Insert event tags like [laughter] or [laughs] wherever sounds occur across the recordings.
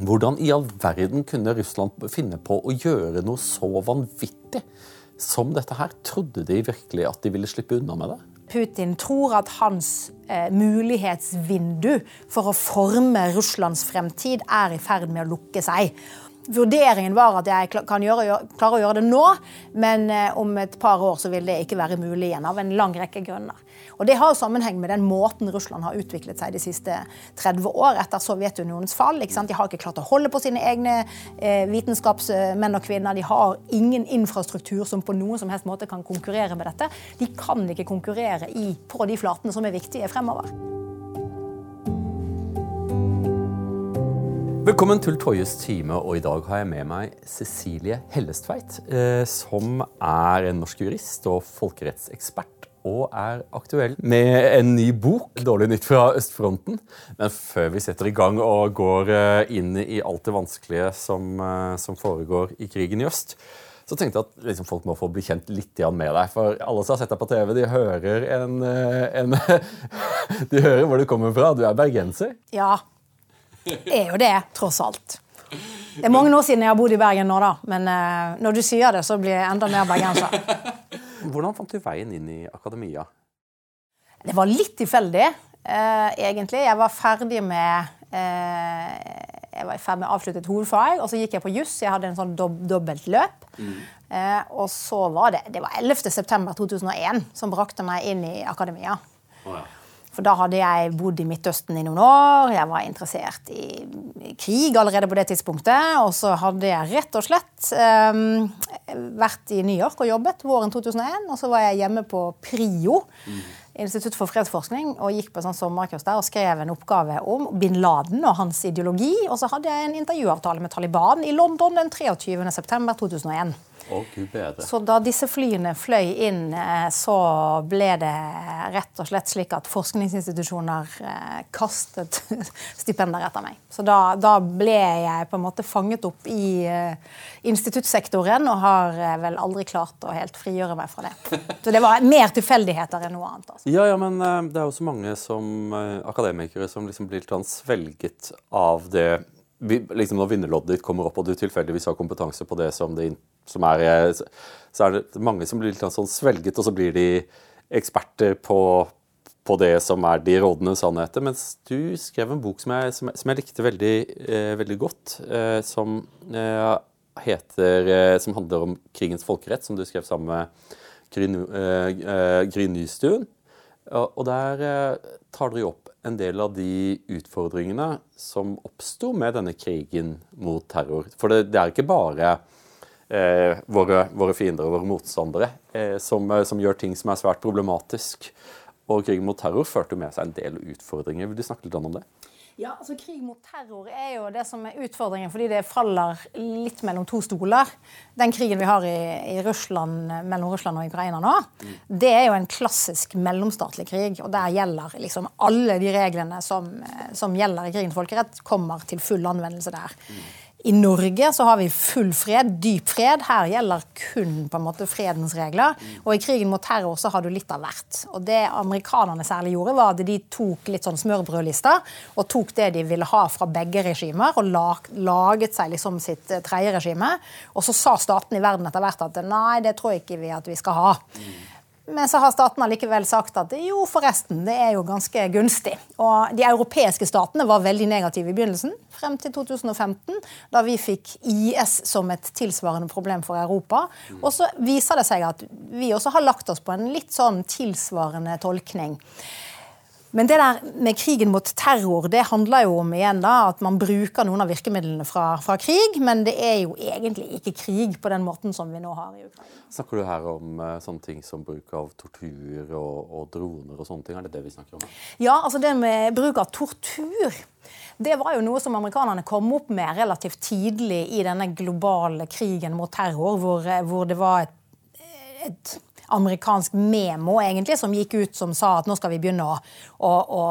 Hvordan i all verden kunne Russland finne på å gjøre noe så vanvittig som dette her? Trodde de virkelig at de ville slippe unna med det? Putin tror at hans eh, mulighetsvindu for å forme Russlands fremtid er i ferd med å lukke seg. Vurderingen var at jeg kan gjøre, klare å gjøre det nå, men eh, om et par år så vil det ikke være mulig igjen, av en lang rekke grunner. Og Det har sammenheng med den måten Russland har utviklet seg de siste 30 år etter Sovjetunionens fall. De har ikke klart å holde på sine egne eh, vitenskapsmenn og -kvinner. De har ingen infrastruktur som på noen som helst måte kan konkurrere med dette. De kan ikke konkurrere i, på de flatene som er viktige fremover. Velkommen til Toyes time, og i dag har jeg med meg Cecilie Hellestveit, eh, som er en norsk jurist og folkerettsekspert, og er aktuell med en ny bok, 'Dårlig nytt fra østfronten'. Men før vi setter i gang og går eh, inn i alt det vanskelige som, eh, som foregår i krigen i øst, så tenkte jeg at liksom, folk må få bli kjent litt med deg. For alle som har sett deg på TV, de hører, en, en [laughs] de hører hvor du kommer fra. Du er bergenser. Ja, er jo det, tross alt. Det er mange år siden jeg har bodd i Bergen nå, da. Men uh, når du sier det, så blir jeg enda mer bergenser. [laughs] Hvordan fant du veien inn i akademia? Det var litt tilfeldig, uh, egentlig. Jeg var ferdig med uh, jeg var i ferd med å avslutte et hovedfag, og så gikk jeg på juss. Jeg hadde en sånn dob dobbelt løp. Mm. og så var det Det var 11.9.2001 som brakte meg inn i akademia. Oh, ja. For da hadde jeg bodd i Midtøsten i noen år. Jeg var interessert i krig allerede på det tidspunktet. Og så hadde jeg rett og slett um, vært i New York og jobbet våren 2001. Og så var jeg hjemme på PRIO, mm. Institutt for fredsforskning, og gikk på en sånn sommerkurs der og skrev en oppgave om bin Laden og hans ideologi. Og så hadde jeg en intervjuavtale med Taliban i London den 23.9.2001. Oh. Så da disse flyene fløy inn, eh, så ble det rett og slett slik at forskningsinstitusjoner eh, kastet [laughs] stipender etter meg. Så da, da, ble jeg på en måte fanget opp i uh, instituttsektoren og har vel aldri klart å helt frigjøre meg fra det. Så det var mer tilfeldigheter enn noe annet. Altså. Ja, ja, men det er jo så mange som akademikere som liksom blir litt svelget av det liksom Når vinnerloddet ditt kommer opp, og du tilfeldigvis har kompetanse på det som det som er eh, Så er det mange som blir litt sånn svelget, og så blir de eksperter på, på det som er de rådende sannheter. Mens du skrev en bok som jeg, som som jeg likte veldig, eh, veldig godt, eh, som eh, heter eh, Som handler om krigens folkerett, som du skrev sammen med eh, Gry Nystuen. Og der tar dere opp en del av de utfordringene som oppsto med denne krigen mot terror. For det, det er ikke bare eh, våre, våre, fiender og våre motstandere, eh, som, eh, som, gjør ting som er svært problematisk. Og krigen mot terror førte med seg en del utfordringer. Vil du snakke litt om det? Ja, altså Krig mot terror er jo det som er utfordringen, fordi det faller litt mellom to stoler. Den krigen vi har i, i Russland, mellom Russland og Ukraina nå, mm. det er jo en klassisk mellomstatlig krig. Og der gjelder liksom alle de reglene som, som gjelder i krigens folkerett, kommer til full anvendelse der. Mm. I Norge så har vi full fred, dyp fred. Her gjelder kun på en måte fredens regler. Og i krigen mot terror så har du litt av hvert. Og det amerikanerne særlig gjorde, var at de tok litt sånn smørbrødlister og tok det de ville ha fra begge regimer, og laget seg liksom sitt eh, tredje regime. Og så sa statene i verden etter hvert at nei, det tror ikke vi at vi skal ha. Men så har statene likevel sagt at jo, forresten, det er jo ganske gunstig. Og de europeiske statene var veldig negative i begynnelsen, frem til 2015, da vi fikk IS som et tilsvarende problem for Europa. Og så viser det seg at vi også har lagt oss på en litt sånn tilsvarende tolkning. Men det der med krigen mot terror det handler jo om igjen da, at man bruker noen av virkemidlene fra, fra, krig, men det er jo egentlig ikke krig på den måten som vi nå har i Ukraina. Snakker du her om uh, sånne ting som bruk av tortur og, og, droner og sånne ting? Er det det vi snakker om? Ja, altså det med bruk av tortur det var jo noe som amerikanerne kom opp med relativt tidlig i denne globale krigen mot terror, hvor, hvor det var et, et amerikansk memo egentlig, som gikk ut som sa at nå skal vi begynne å, å, å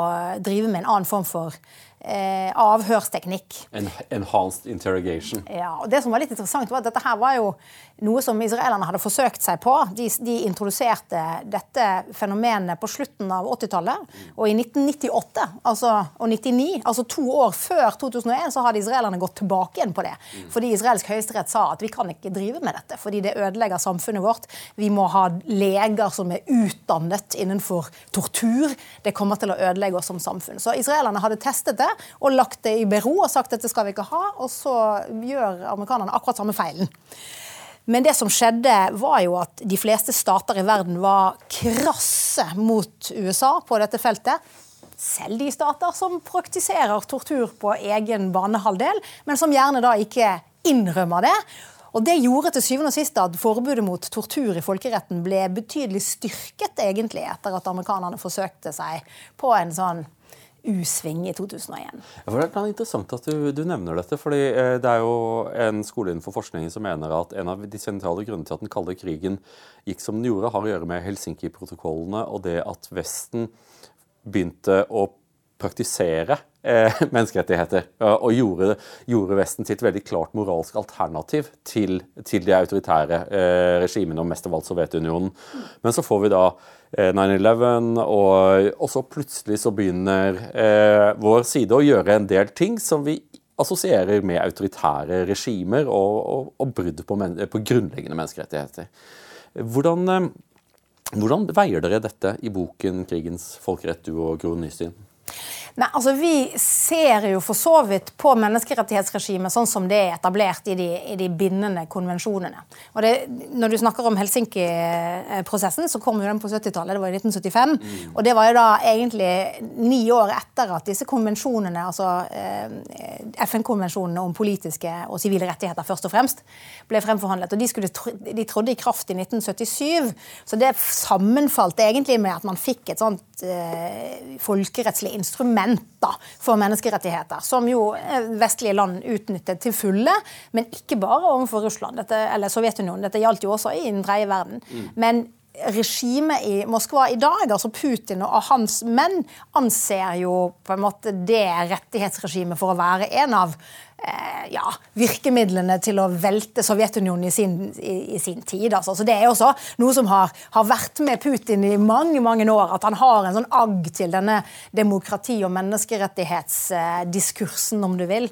drive med en annen form for eh, avhørsteknikk. En enhanced interrogation. Ja, og det som var litt interessant var at Dette her var jo noe som israelerne hadde forsøkt seg på. De, de introduserte dette fenomenet på slutten av 80-tallet. Og i 1998 altså, og 99, altså to år før 2001, så hadde israelerne gått tilbake igjen på det. Fordi israelsk høyesterett sa at vi kan ikke drive med dette, fordi det ødelegger samfunnet vårt. Vi må ha leger som er utdannet innenfor tortur. Det kommer til å ødelegge oss som samfunn. Så israelerne hadde testet det og lagt det i bero og sagt at dette skal vi ikke ha. Og så gjør amerikanerne akkurat samme feilen. Men det som skjedde, var jo at de fleste stater i verden var krasse mot USA på dette feltet. Selv de stater som praktiserer tortur på egen banehalvdel, men som gjerne da ikke innrømmer det. Og Det gjorde til syvende og sist at forbudet mot tortur i folkeretten ble betydelig styrket, egentlig, etter at amerikanerne forsøkte seg på en sånn U-sving i 2001. Ja, det er interessant at du, du, nevner dette. fordi eh, Det er jo en skole innenfor forskningen som mener at en av de sentrale grunnene til at den kalde krigen gikk som den gjorde, har å gjøre med Helsinki-protokollene og det at Vesten begynte å praktisere eh, [laughs] menneskerettigheter. Og gjorde, gjorde, Vesten til et veldig klart moralsk alternativ til, til de autoritære eh, regimene, og mest av alt Sovjetunionen. Men så får vi da 9-11, eh, og, og, så plutselig så begynner eh, vår side å gjøre en del ting som vi assosierer med autoritære regimer og, og, og brudd på, på, grunnleggende menneskerettigheter. Hvordan, eh, hvordan, veier dere dette i boken 'Krigens folkerett', du og Gro Nystien? Nei, altså Vi ser jo for så vidt på menneskerettighetsregimet sånn som det er etablert i de, i de bindende konvensjonene. Og det, Når du snakker om Helsinki-prosessen, så kom jo den på 70-tallet. Det var i 1975. Mm. Og det var jo da egentlig ni år etter at disse konvensjonene, altså eh, FN-konvensjonene om politiske og sivile rettigheter først og fremst, ble fremforhandlet. Og de, skulle, de trådte i kraft i 1977. Så det sammenfalt egentlig med at man fikk et sånt eh, folkerettslig instrument da, for menneskerettigheter, som jo eh, vestlige land utnyttet til fulle. Men ikke bare overfor Russland dette, eller Sovjetunionen. Dette gjaldt jo også i den tredje verden. Mm. Men regimet i Moskva i dag, altså Putin og hans menn, anser jo på en måte det rettighetsregimet for å være en av eh, ja, virkemidlene til å velte Sovjetunionen i sin, i, i sin tid. Altså. Så Det er også noe som har, har, vært med Putin i mange mange år. At han har en sånn agg til denne demokrati- og menneskerettighetsdiskursen, om du vil.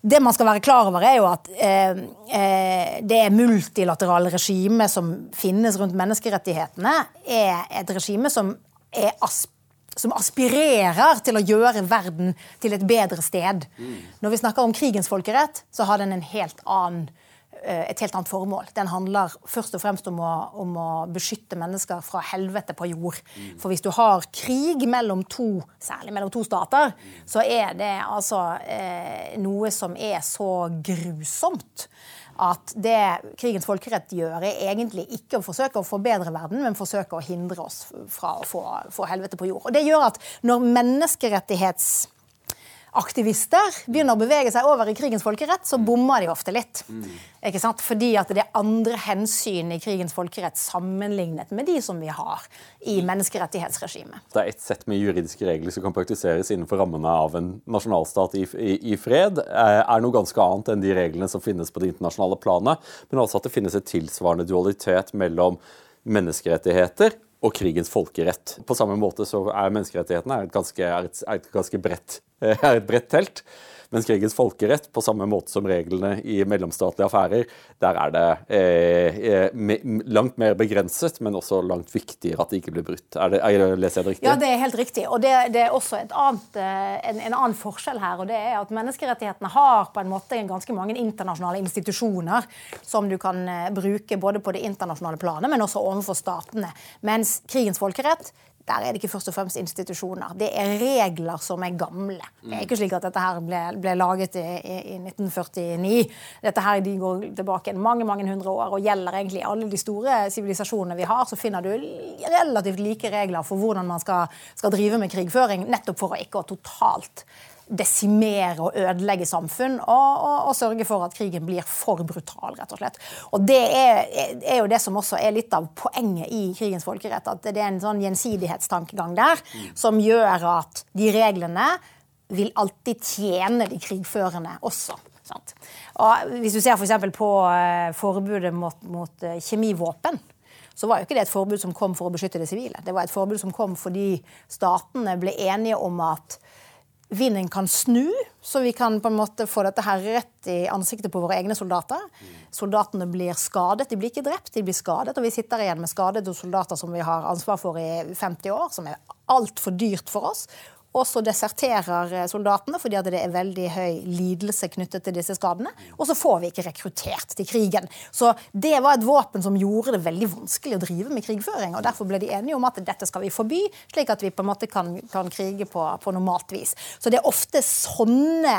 Det man skal være klar over, er jo at eh, eh det multilaterale regimet som finnes rundt menneskerettighetene, er et regime som, er som aspirerer til å gjøre verden til et bedre sted. Mm. Når vi snakker om krigens folkerett, så har den en helt annen et helt annet formål. Den handler først og fremst om å, om å beskytte mennesker fra helvete på jord. Mm. For hvis du har krig mellom to, særlig mellom to stater, så er det altså eh, noe som er så grusomt at det krigens folkerett gjør, er egentlig ikke å forsøke å forbedre verden, men forsøke å hindre oss fra å få, få helvete på jord. Og Det gjør at når menneskerettighets aktivister begynner å bevege seg over i krigens folkerett, så bommer de ofte litt. Ikke sant? Fordi at det er andre hensyn i krigens folkerett sammenlignet med de som vi har i menneskerettighetsregimet. Det er ett sett med juridiske regler som kan praktiseres innenfor rammene av en nasjonalstat i, i, i fred, eh, er noe ganske annet enn de reglene som finnes på det internasjonale planet, men altså at det finnes et tilsvarende dualitet mellom menneskerettigheter og krigens folkerett. På samme måte så er menneskerettighetene et ganske, er et, er et ganske bredt, [laughs] er et bredt telt. Mens krigens folkerett, på samme måte som reglene i mellomstatlige affærer, der er det eh, eh langt mer begrenset, men også langt viktigere at det ikke blir brutt. Er det, er, leser jeg det riktig? Ja, det er helt riktig. Og det, det er også annet, eh, en, en, annen forskjell her. og det er at Menneskerettighetene har på en måte ganske mange internasjonale institusjoner som du kan eh, bruke både på det internasjonale planet, men også overfor statene. Mens krigens folkerett der er det ikke først og fremst institusjoner. Det er regler som er gamle. Det er ikke slik at dette her ble, ble laget i, i, 1949. Dette her de går tilbake mange mange hundre år og gjelder egentlig alle de store sivilisasjonene vi har. Så finner du relativt like regler for hvordan man skal, skal drive med krigføring, nettopp for å ikke totalt desimere og ødelegge samfunn, og, og, og, sørge for at krigen blir for brutal, rett og slett. Og Det er, er, jo det som også er litt av poenget i krigens folkerett. At det er en sånn gjensidighetstankegang der som gjør at de reglene vil alltid tjene de krigførende også. Sant? Og hvis du ser f.eks. på uh, forbudet mot, mot uh, kjemivåpen, så var jo ikke det et forbud som kom for å beskytte det sivile. Det var et forbud som kom fordi statene ble enige om at vinden kan snu, så vi kan på en måte få dette her rett i ansiktet på våre egne soldater. Soldatene blir skadet. De blir ikke drept, de blir skadet. Og vi sitter igjen med skadede soldater som vi har ansvar for i 50 år, som er altfor dyrt for oss. Og så deserterer soldatene fordi det er veldig høy lidelse knyttet til disse skadene. Og så får vi ikke rekruttert til krigen. Så det var et våpen som gjorde det veldig vanskelig å drive med krigføring. og Derfor ble de enige om at dette skal vi forby, slik at vi på en måte kan, kan krige på, på normalt vis. Så det er ofte sånne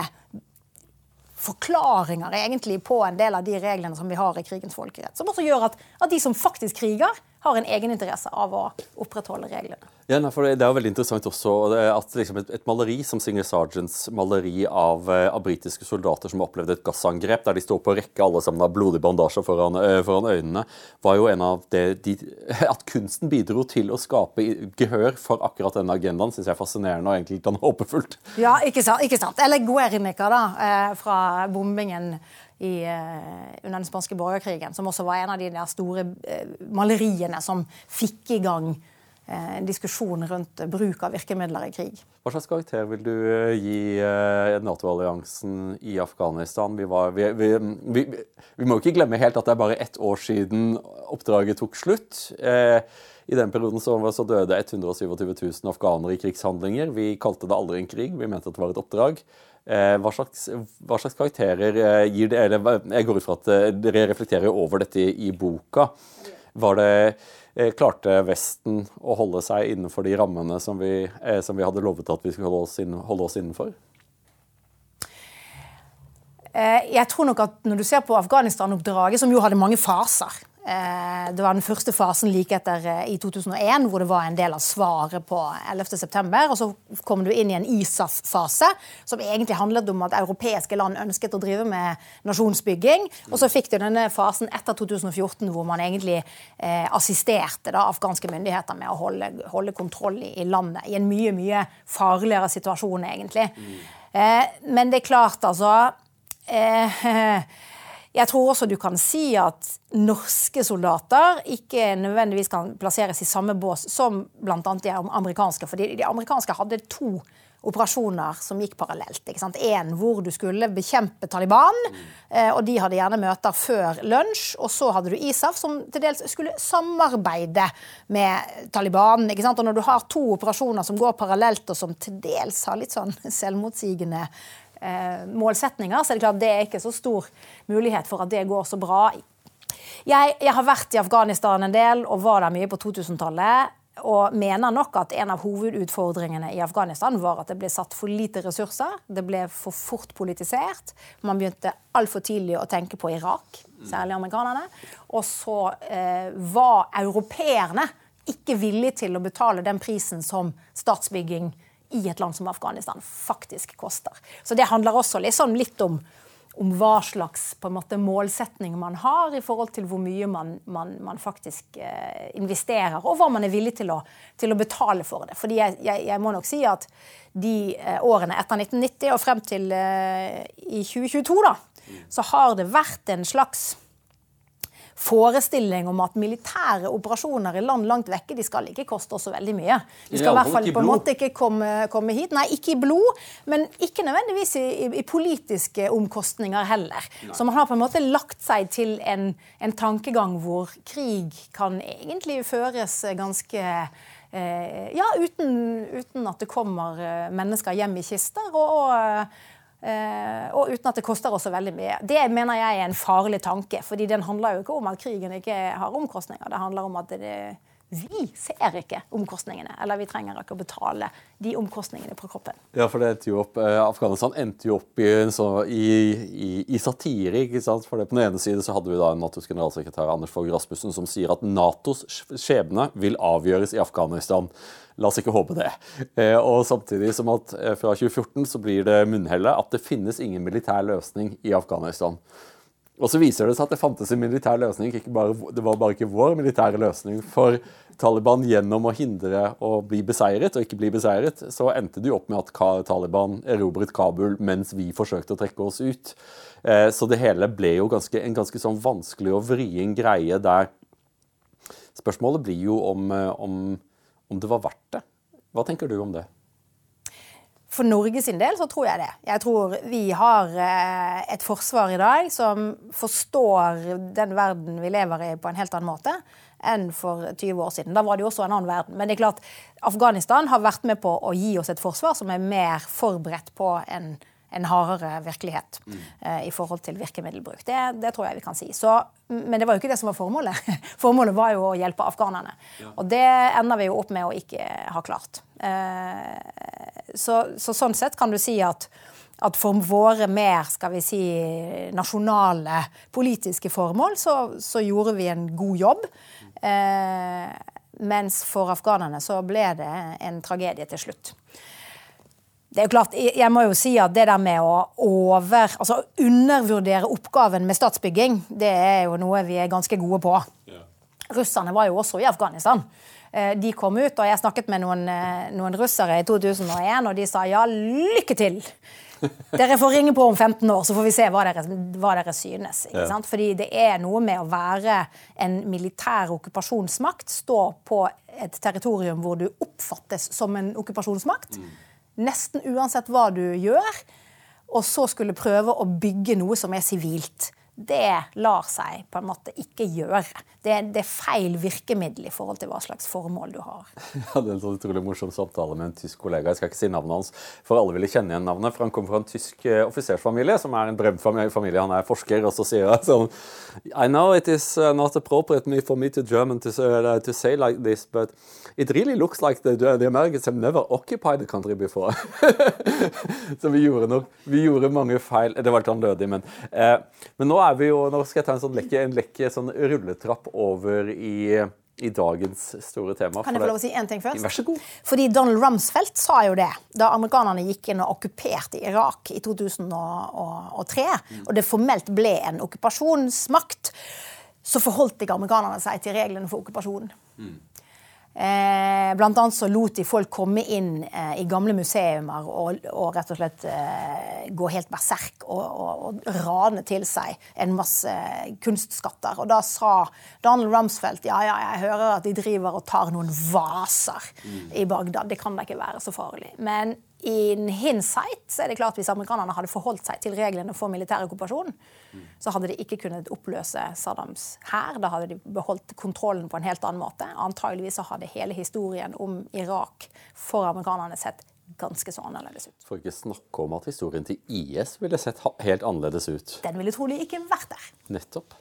forklaringer egentlig på en del av de reglene som vi har i krigens folkerett. Som også gjør at, at de som faktisk kriger, har en egeninteresse av å opprettholde reglene. Ja, nei, for Det er jo veldig interessant også at liksom et, et, maleri som Singer Sargents maleri av, eh, av britiske soldater som opplevde et gassangrep, der de står på rekke alle sammen har blodig bandasje foran, uh, foran, øynene, var jo en av det de, [laughs] At kunsten bidro til å skape gehør for akkurat denne agendaen, syns jeg er fascinerende og egentlig litt håpefullt. Ja, ikke sant. Ikke sant. Eller Guernica, da, eh, fra bombingen i, under den spanske borgerkrigen, som også var en av de der store maleriene som fikk i gang Eh, en diskusjon rundt bruk av virkemidler i krig. Hva slags karakter vil du eh, gi eh, Nato-alliansen i Afghanistan? Vi, var, vi, vi, vi, må ikke glemme helt at det er bare ett år siden oppdraget tok slutt. I den perioden så døde 127 000 afghanere i krigshandlinger. Vi kalte det aldri en krig, vi mente at det var et oppdrag. Hva slags, hva slags karakterer gir det? Eller, jeg går ut fra at dere reflekterer over dette i boka. Var det Eh, klarte Vesten å holde seg innenfor de rammene som vi, eh, som vi hadde lovet at vi skulle holde oss, inn, holde oss innenfor? Eh, jeg tror nok at Når du ser på Afghanistan-oppdraget, som jo hadde mange faser Eh, det var den første fasen like etter eh, i 2001, hvor det var en del av svaret på 11.9. Og så kom du inn i en ISAF-fase, som egentlig handlet om at europeiske land ønsket å drive med nasjonsbygging. Og så fikk du denne fasen etter 2014, hvor man egentlig eh, assisterte da, afghanske myndigheter med å holde, holde kontroll i, i, landet. I en mye, mye farligere situasjon, egentlig. Mm. Eh, men det er klart, altså eh, [laughs] Jeg tror også du kan si at norske soldater ikke nødvendigvis kan plasseres i samme bås som bl.a. de amerikanske. For de amerikanske hadde to operasjoner som gikk parallelt. En hvor du skulle bekjempe Taliban, eh, og de hadde gjerne møter før lunsj. Og så hadde du ISAF, som til dels skulle samarbeide med Taliban. Og når du har to operasjoner som går parallelt, og som til dels har litt sånn [laughs] selvmotsigende målsetninger, så er det klart det er ikke så stor mulighet for at det går så bra. Jeg, jeg har vært i Afghanistan en del og var der mye på 2000-tallet. Og mener nok at en av hovedutfordringene i Afghanistan var at det ble satt for lite ressurser. Det ble for fort politisert. Man begynte altfor tidlig å tenke på Irak, særlig amerikanerne. Og så eh, var europeerne ikke villige til å betale den prisen som statsbygging i et land som Afghanistan faktisk koster. Så det handler også liksom litt om, om hva slags måte, målsetning man har i forhold til hvor mye man, man, man faktisk eh, investerer, og hva man er villig til å, til å betale for det. Fordi jeg, jeg, jeg, må nok si at de eh, årene etter 1990 og frem til eh, i 2022, da, så har det vært en slags forestilling om at militære operasjoner i land langt vekke de skal ikke koste oss så veldig mye. De skal i hvert fall på en måte ikke komme, komme, hit. Nei, ikke i blod, men ikke nødvendigvis i, i, i politiske omkostninger heller. Nei. Så man har på en måte lagt seg til en, en tankegang hvor krig kan egentlig føres ganske eh, ja, uten, uten, at det kommer eh, mennesker hjem i kister. og, og Uh, og uten at det koster oss så veldig mye. Det mener jeg er en farlig tanke. fordi den handler jo ikke om at krigen ikke har omkostninger. Det handler om at det, vi ser ikke omkostningene. Eller vi trenger ikke å betale de omkostningene på kroppen. Ja, for det endte opp, eh, Afghanistan endte jo opp i, så, i, i, i satire. ikke sant? For det, På den ene side så hadde vi da Natos generalsekretær Anders Fogh Rasmussen som sier at Natos skjebne vil avgjøres i Afghanistan. La oss ikke håpe det. Eh, og samtidig som at eh, fra 2014 så blir det munnhellet at det finnes ingen militær løsning i Afghanistan. Og så viser det seg at det fantes en militær løsning. Bare, det var bare ikke vår militære løsning. For Taliban gjennom å hindre å bli beseiret og ikke bli beseiret, så endte det jo opp med at Taliban erobret Kabul mens vi forsøkte å trekke oss ut. Eh, så det hele ble jo ganske, en ganske sånn vanskelig og vrien greie der Spørsmålet blir jo om, eh, om, om det var verdt det. Hva tenker du om det? For Norge sin del så tror jeg det. Jeg tror vi har eh, et forsvar i dag som forstår den verden vi lever i på en helt annen måte enn for 20 år siden. Da var det jo også en annen verden. Men det er klart, Afghanistan har vært med på å gi oss et forsvar som er mer forberedt på en en hardere virkelighet mm. uh, i forhold til virkemiddelbruk. Det, det, tror jeg vi kan si. Så, men det var jo ikke det som var formålet. [laughs] Formålet var jo å hjelpe afghanerne. Ja. Og det ender vi jo opp med å ikke ha klart. Uh, så, så, sånn sett kan du si at, at for våre mer skal vi si, nasjonale politiske formål, så, så gjorde vi en god jobb. Uh, mens for afghanerne så ble det en tragedie til slutt det er jo klart, jeg må jo si at det der med å over, altså undervurdere oppgaven med statsbygging, det er jo noe vi er ganske gode på. Ja. Russerne var jo også i Afghanistan. Eh, de kom ut, og jeg snakket med noen, eh, noen russere i 2001, og de sa ja, lykke til. Dere får ringe på om 15 år, så får vi se hva dere, hva dere synes. Ja. Fordi det er noe med å være en militær okkupasjonsmakt, stå på et territorium hvor du oppfattes som en okkupasjonsmakt. Mm nesten uansett hva du gjør, og så skulle prøve å bygge noe som er sivilt det lar seg på en måte ikke gjøre. Det, det, er feil virkemiddel i forhold til hva slags formål du har. [laughs] Jeg hadde en sånn utrolig morsom samtale med en tysk kollega. Jeg skal ikke si navnet hans, for alle ville kjenne igjen navnet. For han kommer fra en tysk uh, offisersfamilie, som er en berømt familie. Han er forsker, og så sier han sånn I know it is uh, not appropriate for me to German to, uh, to say like this, but it really looks like the, the Americans have never occupied the country before. [laughs] så vi gjorde nok Vi gjorde mange feil. Det var litt lødig, men, men nå er er vi jo, Nå skal jeg ta en sånn lekke, en lekke sånn rulletrapp over i, i dagens store tema. Kan jeg få lov å si en ting først? Vær så god. Fordi Donald Rumsfeldt sa jo det da amerikanerne gikk inn og okkuperte Irak i 2003, mm. og det formelt ble en okkupasjonsmakt, så forholdt ikke amerikanerne seg til reglene for okkupasjonen. Mm. Eh, blant annet så lot de folk komme inn eh, i gamle museumer og, og, rett og slett eh, gå helt berserk og, og, og, rane til seg en masse kunstskatter. Og da sa Donald Rumsfeldt ja, ja, jeg hører at de driver og tar noen vaser mm. i Bagdad. Det kan da ikke være så farlig. Men in hindsight så er det klart hvis amerikanerne hadde forholdt seg til reglene for militær okkupasjon, så hadde de ikke kunnet oppløse Saddams hær. Da hadde de beholdt kontrollen på en helt annen måte. Antageligvis så hadde hele historien om Irak for amerikanerne sett ganske så annerledes ut. For ikke snakke om at historien til IS ville sett helt annerledes ut. Den ville trolig ikke vært der. Nettopp.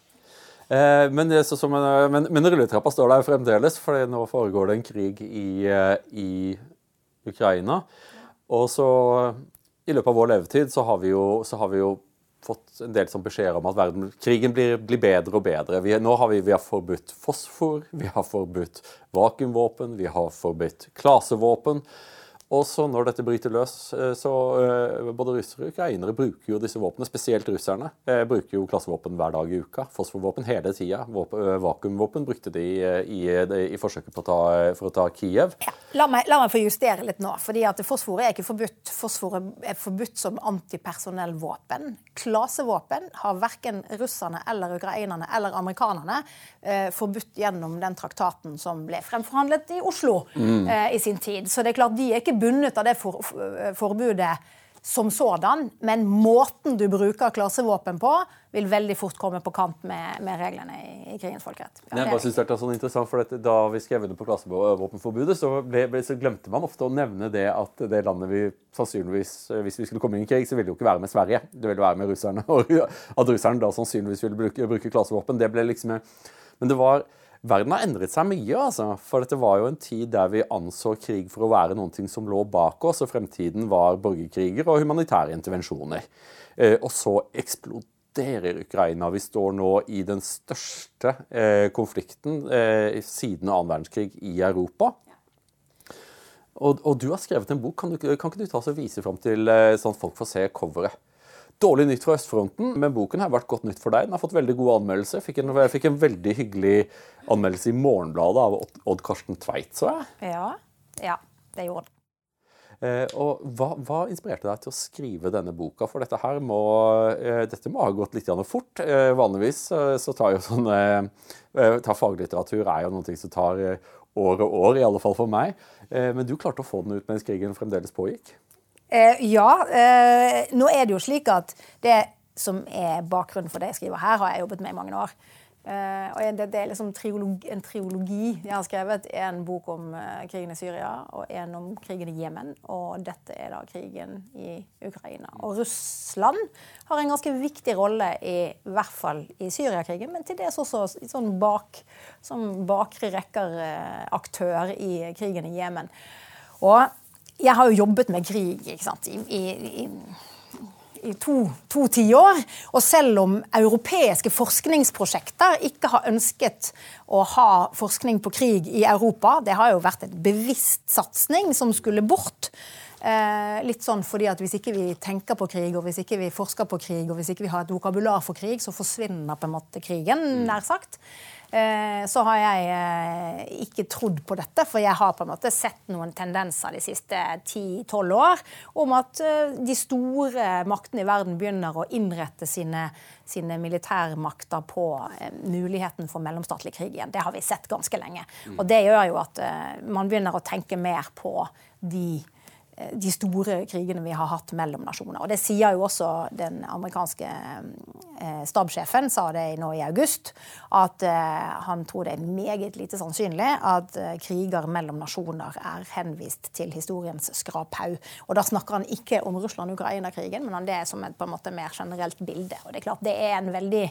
Eh, men, en, men, men, rulletrappa står der fremdeles, for nå foregår det en krig i, eh, i Ukraina. Og så i løpet av vår levetid så har vi jo, har vi jo fått en del sånn beskjeder om at verden, krigen blir, blir, bedre og bedre. Vi, nå har vi, vi har forbudt fosfor, vi har forbudt vakuumvåpen, vi har forbudt klasevåpen. Og så når dette bryter løs, eh, så uh, både russere og ukrainere bruker jo disse våpnene, spesielt russerne, uh, bruker jo klassevåpen hver dag i uka. Fosforvåpen hele tida. Vakuumvåpen brukte de i, i, forsøket på å ta, for å ta Kiev. Ja. La, meg, la, meg, få justere litt nå. fordi at Fosfor er ikke forbudt. Fosfor er forbudt som antipersonellvåpen. Klasevåpen har verken russerne eller ukrainerne eller amerikanerne forbudt gjennom den traktaten som ble fremforhandlet i Oslo mm. i sin tid. Så det er klart, de er ikke bundet av det for, forbudet som sådan, men måten du bruker klasevåpen på, vil veldig fort komme på kant med, med reglene i, i, krigens folkerett. Ja, jeg bare synes det er sånn interessant, for Da vi skrev under på klasevåpenforbudet, så, ble, så, glemte man ofte å nevne det at det landet vi sannsynligvis, hvis vi skulle komme inn i krig, så ville det jo ikke være med Sverige. Det ville være med russerne. [laughs] Og at russerne da sannsynligvis ville bruke, bruke klasevåpen, det ble liksom Men det var Verden har endret seg mye, altså. For dette var jo en tid der vi anså krig for å være noe som lå bak oss, og fremtiden var borgerkriger og humanitære intervensjoner. Eh, og så eksploderer Ukraina. Vi står nå i den største eh, konflikten eh, siden annen verdenskrig i Europa. Og, og, du har skrevet en bok. Kan, du, kan ikke du ta oss og vise fram til sånn at folk får se coveret? Dårlig nytt fra østfronten, men boken har vært godt nytt for deg. Den har fått veldig gode anmeldelser. Fikk en, fikk en veldig hyggelig anmeldelse i Morgenbladet av Odd Karsten Tveit, så jeg. Ja, ja det gjorde den. Eh, og hva, hva, inspirerte deg til å skrive denne boka? For dette her må, eh, dette må ha gått litt fort. Eh, vanligvis så tar jo sånn tar Faglitteratur er jo noe som tar år og år, i alle fall for meg. Men du klarte å få den ut mens krigen fremdeles pågikk? Ja. nå er det jo slik at det som er bakgrunnen for det jeg skriver her, har jeg jobbet med i mange år. Eh, og det, det, er liksom triologi, en triologi jeg har skrevet. En bok om uh, krigen i Syria og en om krigen i Jemen. Og dette er da krigen i Ukraina. Og Russland har en ganske viktig rolle, i, i hvert fall i Syriakrigen, men til dels også sånn bak, som bakre rekker-aktør uh, i krigen i Jemen. Og jeg har jo jobbet med krig ikke sant, i, i, i i to, to tiår. Og selv om europeiske forskningsprosjekter ikke har ønsket å ha forskning på krig i Europa, det har jo vært en bevisst satsing som skulle bort. Eh, litt sånn fordi at Hvis ikke vi tenker på krig, og hvis ikke vi forsker på krig, og hvis ikke vi har et vokabular for krig, så forsvinner på en måte krigen, nær sagt. Eh, så har jeg eh, ikke trodd på dette, for jeg har på en måte sett noen tendenser de siste 10-12 år om at de store maktene i verden begynner å innrette sine, sine militærmakter på muligheten for mellomstatlig krig igjen. Det har vi sett ganske lenge. Og det gjør jo at man begynner å tenke mer på de de store krigene vi har hatt mellom nasjoner. Og Det sier jo også den amerikanske eh, stabssjefen, sa det nå i august, at eh, han tror det er meget lite sannsynlig at kriger mellom nasjoner er henvist til historiens skraphaug. Og da snakker han ikke om Russland-Ukraina-krigen, men om det som et på en måte mer generelt bilde. Og det er klart det er en veldig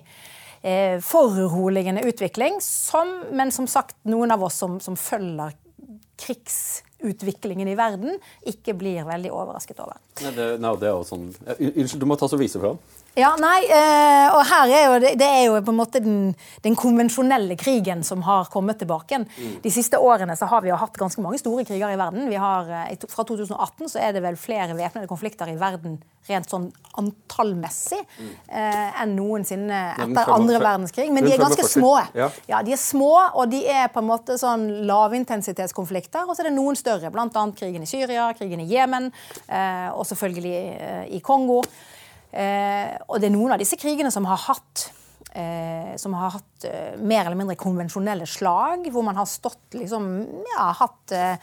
eh, foruroligende utvikling, som, men som sagt, noen av oss som, som følger krigsutviklingen i verden, ikke blir veldig overrasket over. Nei, det, nei, det er jo sånn... Unnskyld, du må ta så vise fram. Ja, nei, eh, og her er jo det, er jo på en måte den, den, konvensjonelle krigen som har kommet tilbake. Mm. De siste årene så har vi jo hatt ganske mange store kriger i verden. Vi har, eh, fra 2018 så er det vel flere væpnede konflikter i verden rent sånn antallmessig mm. eh, enn noensinne etter andre verdenskrig. Men de er ganske små. Ja. ja. De er små, og de er på en måte sånn lavintensitetskonflikter. Og så er det noen større, bl.a. krigen i Syria, krigen i Jemen, eh, og selvfølgelig eh, i Kongo. Eh, og det er noen av disse krigene som har hatt som har hatt eh, mer eller mindre konvensjonelle slag, hvor man har stått liksom Ja, hatt eh,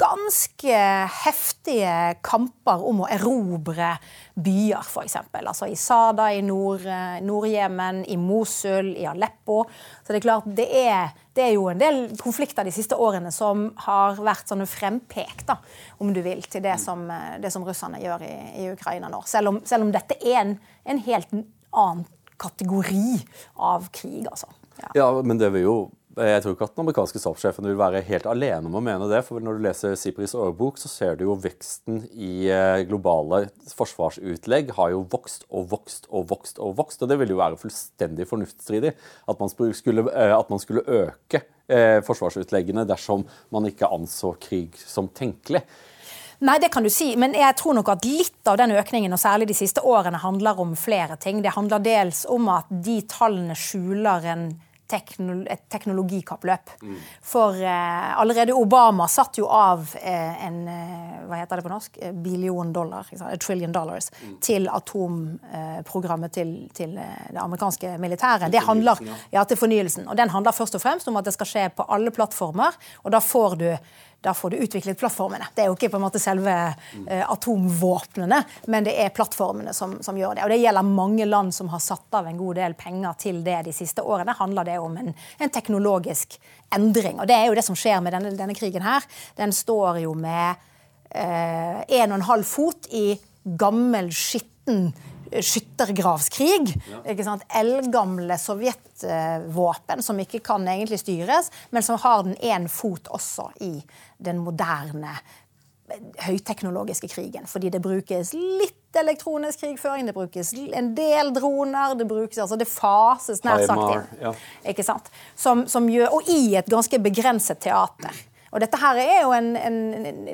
ganske heftige kamper om å erobre byer, f.eks. Altså i Sada i eh, Nord-Jemen, i Mosul, i Aleppo. Så det er klart, det er, det er, jo en del konflikter de siste årene som har vært sånne frempek, da, om du vil, til det som, eh, det som russerne gjør i, i Ukraina nå. Selv om, selv om, dette er en, en helt annen kategori av krig, altså. Ja. ja, men det vil jo jeg tror ikke at den amerikanske statssjefen vil være helt alene om å mene det. for Når du leser Sipris årbok, så ser du jo veksten i eh, globale forsvarsutlegg har jo vokst og vokst og vokst. Og vokst, og det vil jo være fullstendig fornuftsstridig at man skulle, eh, at man skulle øke eh, forsvarsutleggene dersom man ikke anså krig som tenkelig. Nei, det kan du si, men jeg tror nok at litt av den økningen, og særlig de siste årene, handler om flere ting. Det handler dels om at de tallene skjuler en et teknologikappløp. Mm. For eh, allerede Obama satt jo av eh, en eh, hva heter det på norsk? Eh, billion dollar, a trillion dollars, mm. til atomprogrammet til, til, eh, det amerikanske militæret. Det handler, ja, til fornyelsen. Og den handler først og fremst om at det skal skje på alle plattformer. og da får du da får du utviklet plattformene. Det er jo ikke på en måte selve eh, atomvåpnene, men det er plattformene som, som, gjør det. Og Det gjelder mange land som har satt av en god del penger til det de siste årene. handler det om en, en teknologisk endring. Og Det er jo det som skjer med denne, denne krigen her. Den står jo med eh, en og en halv fot i gammel, skitten skyttergravskrig. Ja. Eldgamle sovjetvåpen som ikke kan egentlig styres, men som har den én fot også i den moderne høyteknologiske krigen. Fordi det brukes litt elektronisk krigføring, det brukes en del droner, det brukes, altså det fases nær sagt inn. Ja. Ikke sant? Som, som gjør, og i et ganske begrenset teater. Og dette her er jo en, en,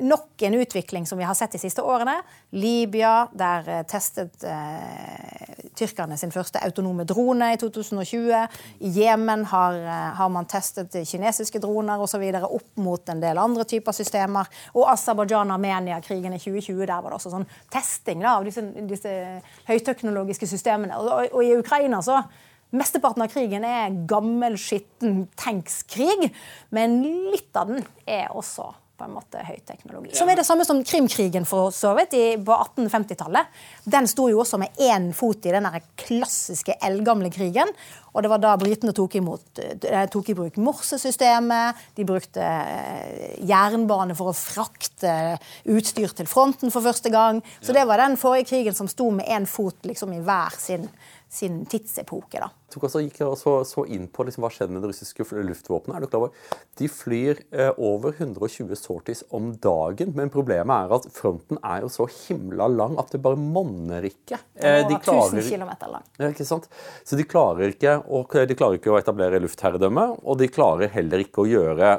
nok en utvikling som vi har sett de siste årene. Libya, der eh, testet eh, tyrkerne sin første autonome drone i 2020. I Jemen har, eh, har, man testet kinesiske droner osv. opp mot en del andre typer systemer. Og Aserbajdsjan-Armenia-krigen i 2020, der var det også sånn testing da, av disse, disse høyteknologiske systemene. Og, og, og i Ukraina så Mesteparten av krigen er gammel, skitten tankskrig, men litt av den er også på en måte høyteknologi. Som er det samme som Krimkrigen for så vidt på 1850-tallet. Den sto jo også med én fot i den klassiske eldgamle krigen. Og det var da britene tok, imot, tok, i bruk morsesystemet. De brukte eh, jernbane for å frakte utstyr til fronten for første gang. Så det var den forrige krigen som sto med én fot liksom i hver sin sin tidsepoke. da. Jeg tok også, gikk og så, så inn på liksom, hva skjedde med det russiske luftvåpenet. Er du klar over? De flyr eh, over 120 sorties om dagen, men problemet er at fronten er jo så himla lang at det bare monner ikke. Eh, de klarer, 1000 km lang. Ja, ikke sant? Så de klarer ikke, og, de klarer ikke å etablere luftherredømme, og de klarer heller ikke å gjøre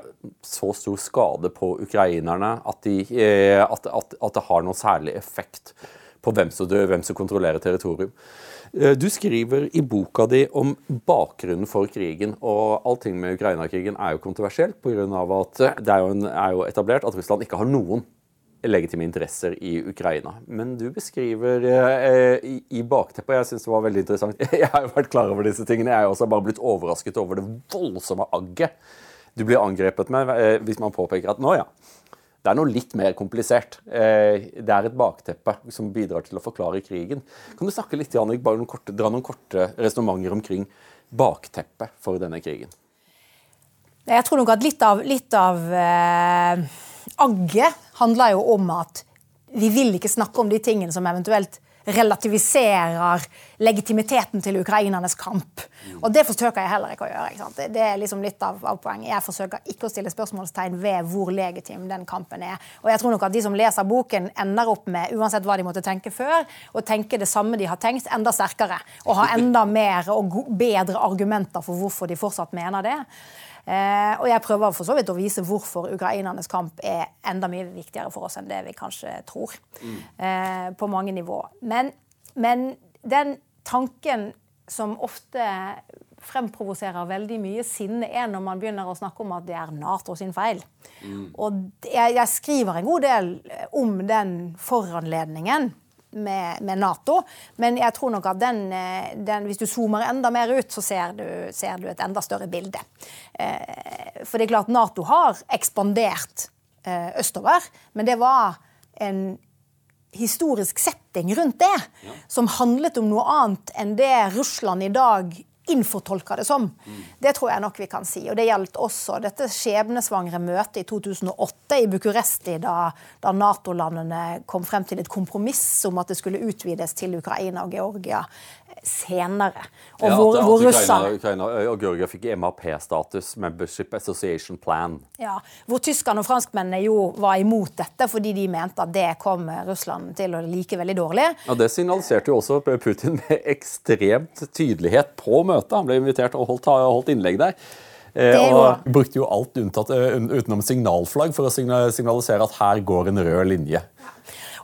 så stor skade på ukrainerne at, de, eh, at, at, at det har noen særlig effekt på hvem som, hvem som kontrollerer territorium. Eh, du skriver i boka di om bakgrunnen for krigen. og Allting med Ukraina-krigen er jo kontroversielt pga. at det er jo, en, er jo, etablert at Russland ikke har noen legitime interesser i Ukraina. Men du beskriver eh, i, i bakteppet, og jeg syns det var veldig interessant [laughs] Jeg har jo vært klar over disse tingene. Jeg også bare blitt overrasket over det voldsomme agget du blir angrepet med eh, hvis man påpeker at nå, ja det er noe litt mer komplisert. Eh, det er et bakteppe som bidrar til å forklare krigen. Kan du snakke litt, Jannik, bare noen korte, dra noen korte resonnementer omkring bakteppet for denne krigen? Jeg tror nok at litt av, litt av eh, agget handler jo om at vi vil ikke snakke om de tingene som eventuelt relativiserer legitimiteten til ukrainernes kamp. Og det forsøker jeg heller ikke å gjøre. Ikke det er liksom litt av, av, poenget. Jeg forsøker ikke å stille spørsmålstegn ved hvor legitim den kampen er. Og jeg tror nok at de som leser boken, ender opp med, uansett hva de måtte tenke før, å tenke det samme de har tenkt, enda sterkere. Og ha [laughs] enda mer og bedre argumenter for hvorfor de fortsatt mener det. Eh, og jeg prøver for så vidt å vise hvorfor ukrainernes kamp er enda mye viktigere for oss enn det vi kanskje tror. Mm. Eh, på mange nivå. Men, men, den tanken som ofte fremprovoserer veldig mye sinne, er når man begynner å snakke om at det er Nato sin feil. Mm. Og jeg, jeg skriver en god del om den foranledningen med, med, Nato. Men jeg tror nok at den, eh, den, hvis du zoomer enda mer ut, så ser du, ser du et enda større bilde. Eh, for det er klart Nato har ekspandert eh, østover, men det var en historisk setting rundt det ja. som handlet om noe annet enn det Russland i dag innfortolka det som. Det tror jeg nok vi kan si. Og det gjaldt også dette skjebnesvangre møtet i 2008 i Bucuresti, da, da Nato-landene kom frem til et kompromiss om at det skulle utvides til Ukraina og Georgia senere. Og ja, hvor, hvor Ukraina, Ukraina, og Georgia fikk MAP-status, Membership Association Plan. Ja, Hvor tyskerne og franskmennene jo var imot dette fordi de mente at det kom Russland til å like veldig dårlig. Ja, Det signaliserte jo også Putin med ekstremt tydelighet på møtet. Han ble invitert og holdt, holdt innlegg der. Eh, og brukte jo alt unntatt, eh, utenom signalflagg for å signalisere at her går en rød linje.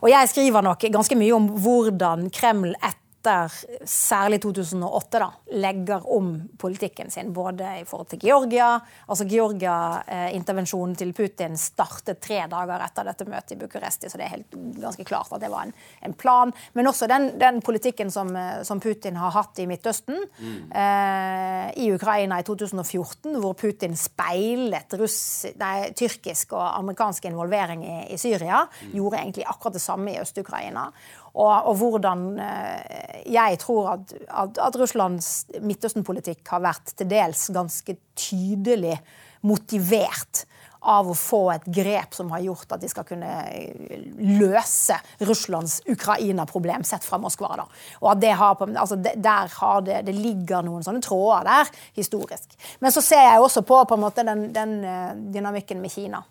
Og jeg skriver nok ganske mye om hvordan Kreml etter etter særlig 2008 da, legger om politikken sin, både i forhold til Georgia. altså Georgia-intervensjonen til Putin startet tre dager etter dette møtet i Bucuresti, så det er helt ganske klart at det var en, en plan. Men også den, den politikken som, som, Putin har hatt i Midtøsten, mm. eh, i Ukraina i 2014, hvor Putin speilet russ, nei, tyrkisk og amerikansk involvering i, i Syria, mm. gjorde egentlig akkurat det samme i Øst-Ukraina. Og, og, hvordan eh, jeg tror at, at, at Russlands Midtøsten-politikk har vært til dels ganske tydelig motivert av å få et grep som har gjort at de skal kunne eh, løse Russlands Ukraina-problem sett fra Moskva. Da. Og at det, har, altså har det, det, ligger noen sånne tråder der historisk. Men så ser jeg også på, på måte, den, den eh, dynamikken med Kina.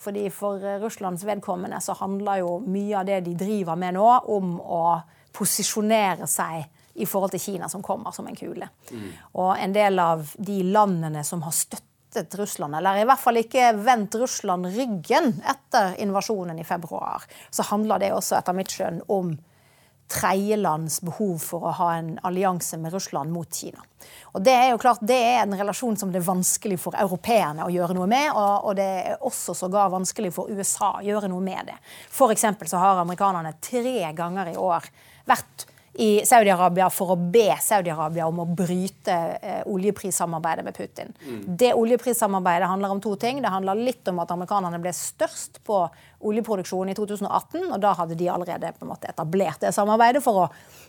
Fordi For eh, Russlands vedkommende så handler jo mye av det de driver med nå, om å posisjonere seg i forhold til Kina, som kommer som en kule. Mm. Og en del av de landene som har støttet støttet Russland, eller i hvert fall ikke vendt Russland ryggen etter invasjonen i februar, så handler det også etter mitt skjønn om tredjelands behov for å ha en allianse med Russland mot Kina. Og Det er jo klart, det er en relasjon som det er vanskelig for europeerne å gjøre noe med. Og, det er også sågar vanskelig for USA å gjøre noe med det. For så har amerikanerne tre ganger i år vært i Saudi-Arabia for å be Saudi-Arabia om å bryte eh, oljeprissamarbeidet med Putin. Mm. Det oljeprissamarbeidet handler om to ting. Det handler litt om at amerikanerne ble størst på oljeproduksjonen i 2018. Og da hadde de allerede på en måte etablert det samarbeidet for å,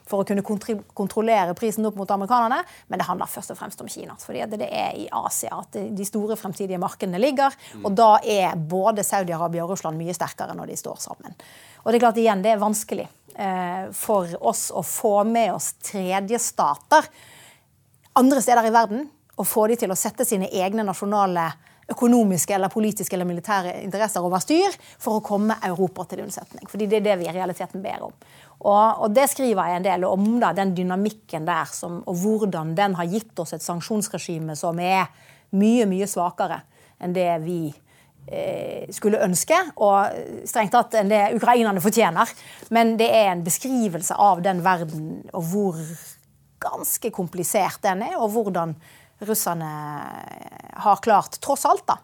for å kunne kontrollere prisen opp mot amerikanerne. Men det handler først og fremst om Kina. fordi det er i Asia at de store fremtidige markedene ligger. Mm. Og da er både Saudi-Arabia og Russland mye sterkere når de står sammen. Og det er klart igjen, det er vanskelig eh, for oss å få med oss tredjestater andre steder i verden. Og få de til å sette sine egne nasjonale økonomiske eller politiske eller militære interesser over styr for å komme Europa til unnsetning. Fordi det er det vi i realiteten ber om. Og, og det skriver jeg en del om, da, den dynamikken der, som, og hvordan den har gitt oss et sanksjonsregime som er mye, mye svakere enn det vi Eh, skulle ønske, og strengt tatt enn det ukrainerne fortjener. Men det er en beskrivelse av den verden, og hvor ganske komplisert den er, og hvordan russerne har klart, tross alt, da,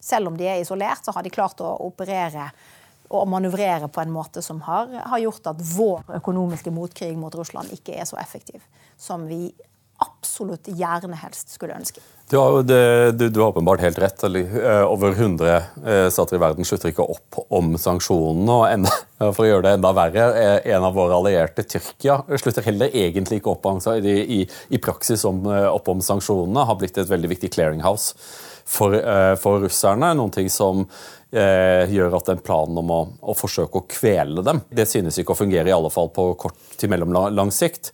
selv om de er isolert, så har de klart å operere og manøvrere på en måte som har, har gjort at vår økonomiske motkrig mot Russland ikke er så effektiv som vi absolutt gjerne helst skulle ønske. Du har, det, du, du har åpenbart helt rett. Eh, over 100 eh, stater i verden slutter ikke opp om sanksjonene. og enda, [laughs] For å gjøre det enda verre, eh, en av våre allierte, Tyrkia, slutter heller egentlig ikke opp i, i, i praksis om, opp om sanksjonene. Har blitt et veldig viktig clearinghouse for, for russerne. Noen ting som gjør at den planen om å, å, forsøke å kvele dem, det synes ikke å fungere, i alle fall på kort til mellomlang sikt.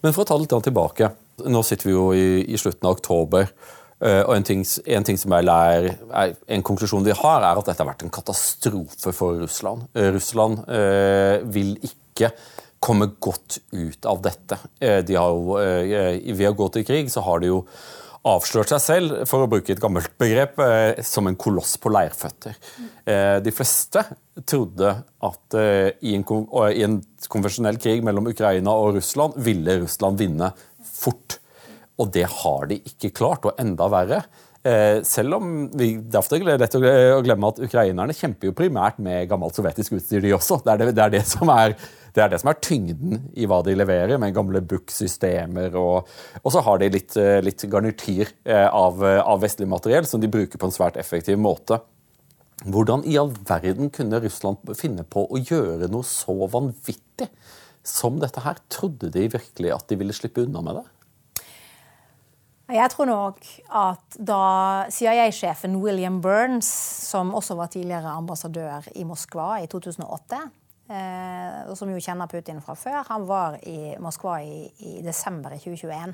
Men for å ta litt tilbake. Nå sitter vi jo i, i slutten av oktober. Uh, og en ting, en ting, som jeg lærer, er, en konklusjon de har, er at dette har vært en katastrofe for Russland. Uh, Russland uh, vil ikke komme godt ut av dette. De jo, ved å gå til krig så har de jo avslørt seg selv, for å bruke et gammelt begrep, som en koloss på leirføtter. De fleste trodde at i en, i en konvensjonell krig mellom Ukraina og Russland ville Russland vinne fort. Og det har de ikke klart, og enda verre. Eh, selv om vi, Derfor er lett å glemme at ukrainerne kjemper jo primært med gammelt sovjetisk utstyr, de også. Det er det, det, er det, som, er, det er det som er tyngden i hva de leverer, med gamle BUK-systemer. Og, og, så har de litt, eh, litt garnityr eh, av, av, vestlig materiell som de bruker på en svært effektiv måte. Hvordan i all verden kunne Russland finne på å gjøre noe så vanvittig som dette her? Trodde de virkelig at de ville slippe unna med det? Jeg tror nok at da CIA-sjefen William Burns, som også var tidligere ambassadør i Moskva i 2008, eh, og som jo kjenner Putin fra før, han var i Moskva i, i desember i 2021.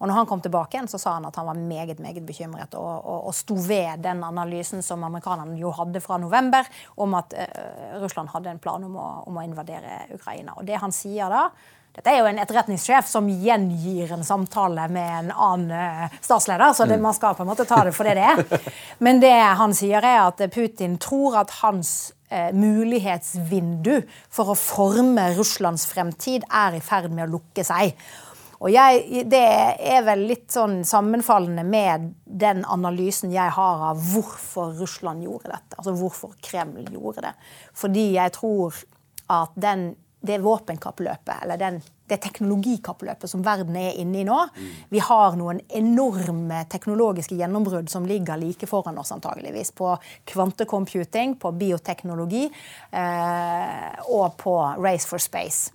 Og når han kom tilbake igjen, så sa han at han var meget meget bekymret og, og, og sto ved den analysen som amerikanerne jo hadde fra november, om at uh, Russland hadde en plan om å, om å invadere Ukraina. Og det han sier da, dette er jo en etterretningssjef som gjengir en samtale med en annen uh, statsleder, så det, man skal på en måte ta det for det det er. [laughs] Men det han sier, er at Putin tror at hans uh, mulighetsvindu for å forme Russlands fremtid er i ferd med å lukke seg. Og jeg, Det er vel litt sånn sammenfallende med den analysen jeg har av hvorfor Russland gjorde dette. Altså hvorfor Kreml gjorde det. Fordi jeg tror at den det våpenkappløpet, eller den, det teknologikappløpet som verden er inne i nå Vi har noen enorme teknologiske gjennombrudd som ligger like foran oss, antageligvis. På kvantecomputing, på bioteknologi eh, og på Race for Space.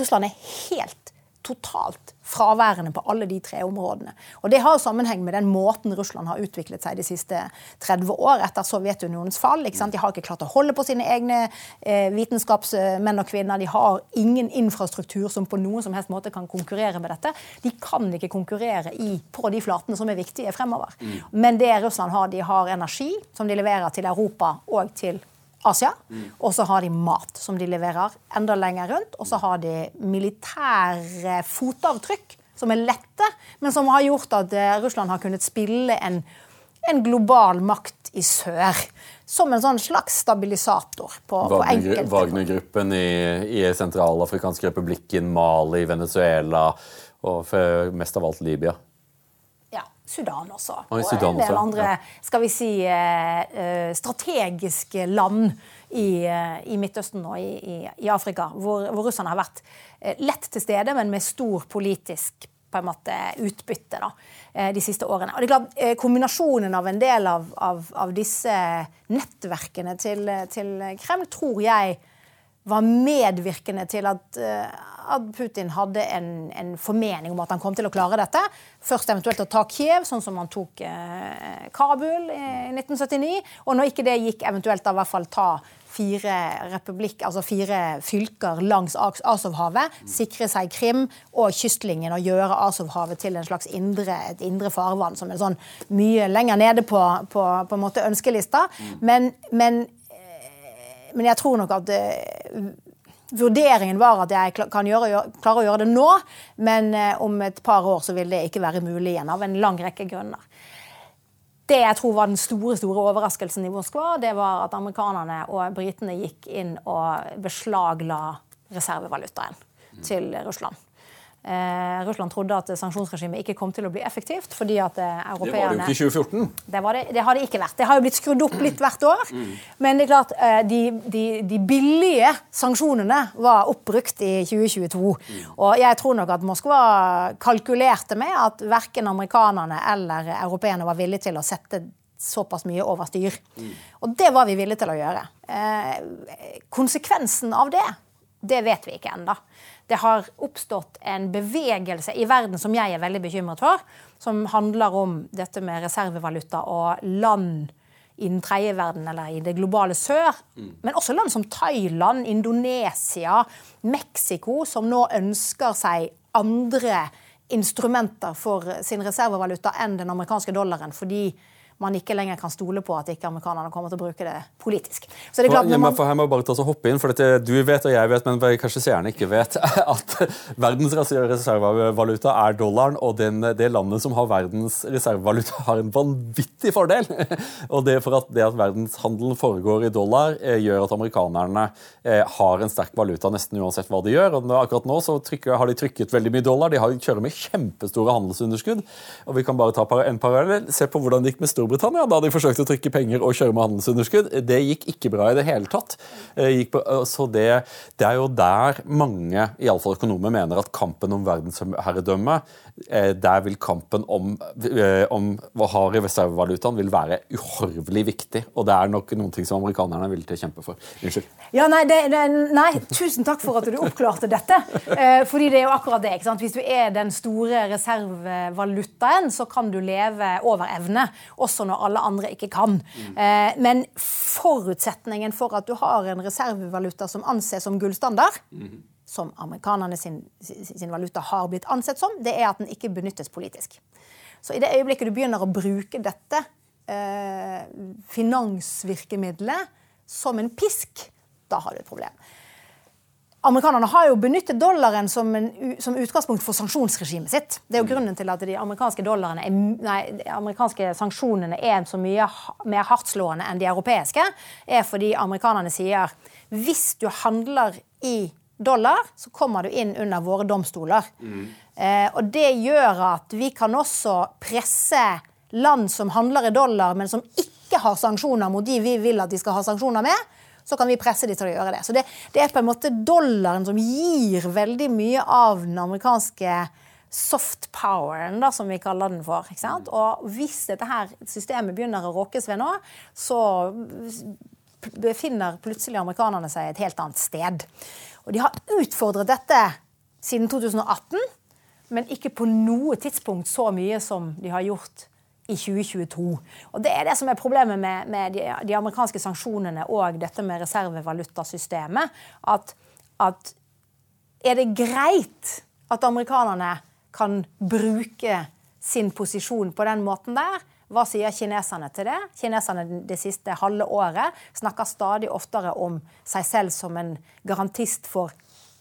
Russland er helt totalt fraværende på alle de tre områdene. Og Det har sammenheng med den måten Russland har utviklet seg de siste 30 år etter Sovjetunionens fall. De har ikke klart å holde på sine egne eh, vitenskapsmenn og -kvinner. De har ingen infrastruktur som på noen som helst måte kan konkurrere med dette. De kan ikke konkurrere i, på de flatene som er viktige fremover. Mm. Men det Russland har, de har energi som de leverer til Europa og til Asia. Og så har de mat, som de leverer enda lenger rundt. Og så har de militære fotavtrykk som er lette, men som har gjort at eh, Russland har kunnet spille en, en global makt i sør. Som en sånn slags stabilisator. på, på enkelte Wagner-gruppen i, i Sentralafrikansk republikken, Mali, Venezuela og mest av alt Libya. Sudan også. Og, Sudan en del andre skal vi si, eh, eh, strategiske land i, eh, i Midtøsten og i, i, i Afrika, hvor, hvor, russerne har vært lett til stede, men med stor politisk på en måte, utbytte da, de siste årene. Og det er klart, Kombinasjonen av en del av, av, av disse nettverkene til, til Kreml tror jeg var medvirkende til at, eh, at Putin hadde en, en, formening om at han kom til å klare dette. Først eventuelt å ta Kiev, sånn som han tok eh, Kabul i 1979. Og når ikke det gikk, eventuelt da i hvert fall ta fire, republikk, altså fire fylker langs Azovhavet, sikre seg Krim og kystlinjen og gjøre Azovhavet til en slags indre, et indre farvann, som er sånn mye lenger nede på, på, på en måte ønskelista. Men, men men jeg tror nok at uh, vurderingen var at jeg kan gjøre, klare å gjøre det nå, men uh, om et par år så vil det ikke være mulig igjen, av en lang rekke grunner. Det jeg tror var den store store overraskelsen i Moskva, det var at amerikanerne og britene gikk inn og beslagla reservevalutaen til Russland. Eh, Russland trodde at sanksjonsregimet ikke kom til å bli effektivt. fordi at europeerne... Det var det jo ikke i 2014. Det, det, det, har det ikke vært. Det har jo blitt skrudd opp litt hvert år. Mm. Men det er klart, eh, de, de, de, billige sanksjonene var oppbrukt i 2022. Mm. Og jeg tror nok at Moskva kalkulerte med at verken amerikanerne eller europeerne var villige til å sette såpass mye over styr. Mm. Og det var vi villige til å gjøre. Eh, konsekvensen av det, det vet vi ikke ennå det har oppstått en bevegelse i verden som jeg er veldig bekymret for, som handler om dette med reservevaluta og land i den tredje verden eller i det globale sør. Mm. Men også land som Thailand, Indonesia, Mexico, som nå ønsker seg andre instrumenter for sin reservevaluta enn den amerikanske dollaren. fordi man ikke lenger kan stole på at ikke amerikanerne kommer til å bruke det politisk. Så det er klart, man... for Her må jeg bare ta og hoppe inn, for dette, Du vet og jeg vet, men kanskje seerne ikke vet, [laughs] at verdens reservevaluta er dollaren, og den, det landet som har verdens reservevaluta, har en vanvittig fordel. [laughs] Og det for at det at verdenshandelen foregår i dollar, eh, gjør at amerikanerne eh, har en sterk valuta nesten uansett hva de gjør. og Akkurat nå så trykker, har de trykket veldig mye dollar. De har, kjører med kjempestore handelsunderskudd. og Vi kan bare ta en parallell. Se på hvordan det gikk med Storbritannia Storbritannia da de forsøkte å trykke penger og kjøre med handelsunderskudd. Det gikk ikke bra i det hele tatt. Eh, på, eh, så det, det, er jo der mange, iallfall økonomer, mener at kampen om verdensherredømme der vil kampen om, eh, om hva har i reservevalutaen vil være uhorvelig viktig. Og det er nok noen ting som amerikanerne er villige til å kjempe for. Unnskyld. Ja, nei, det, det, nei, tusen takk for at du oppklarte dette. Eh, fordi det er jo akkurat det. ikke sant? Hvis du er den store reservevalutaen, så kan du leve over evne. Også når alle andre ikke kan. Eh, men forutsetningen for at du har en reservevaluta som anses som gullstandard mm som amerikanerne sin, sin, valuta har blitt ansett som, det er at den ikke benyttes politisk. Så i det øyeblikket du begynner å bruke dette eh, finansvirkemidlet som en pisk, da har du et problem. Amerikanerne har jo benyttet dollaren som, en, som utgangspunkt for sanksjonsregimet sitt. Det er jo grunnen til at de amerikanske, er, nei, de amerikanske sanksjonene er så mye mer hardtslående enn de europeiske. er fordi amerikanerne sier hvis du handler i dollar, så kommer du inn under våre domstoler. Mm. Eh, og det gjør at vi kan også presse land som handler i dollar, men som ikke har sanksjoner mot de vi vil at de skal ha sanksjoner med, så kan vi presse de til å gjøre det. Så det, det er på en måte dollaren som gir veldig mye av den amerikanske soft poweren, da, som vi kaller den for. Ikke sant? Og hvis dette her systemet begynner å råkes ved nå, så befinner plutselig amerikanerne seg et helt annet sted. Og de har utfordret dette siden 2018, men ikke på noe tidspunkt så mye som de har gjort i 2022. Og Det er det som er problemet med, med de, de, amerikanske sanksjonene og dette med reservevalutasystemet. At, at er det greit at amerikanerne kan bruke sin posisjon på den måten der? Hva sier kineserne til det? Kineserne det siste halve året snakker stadig oftere om seg selv som en garantist for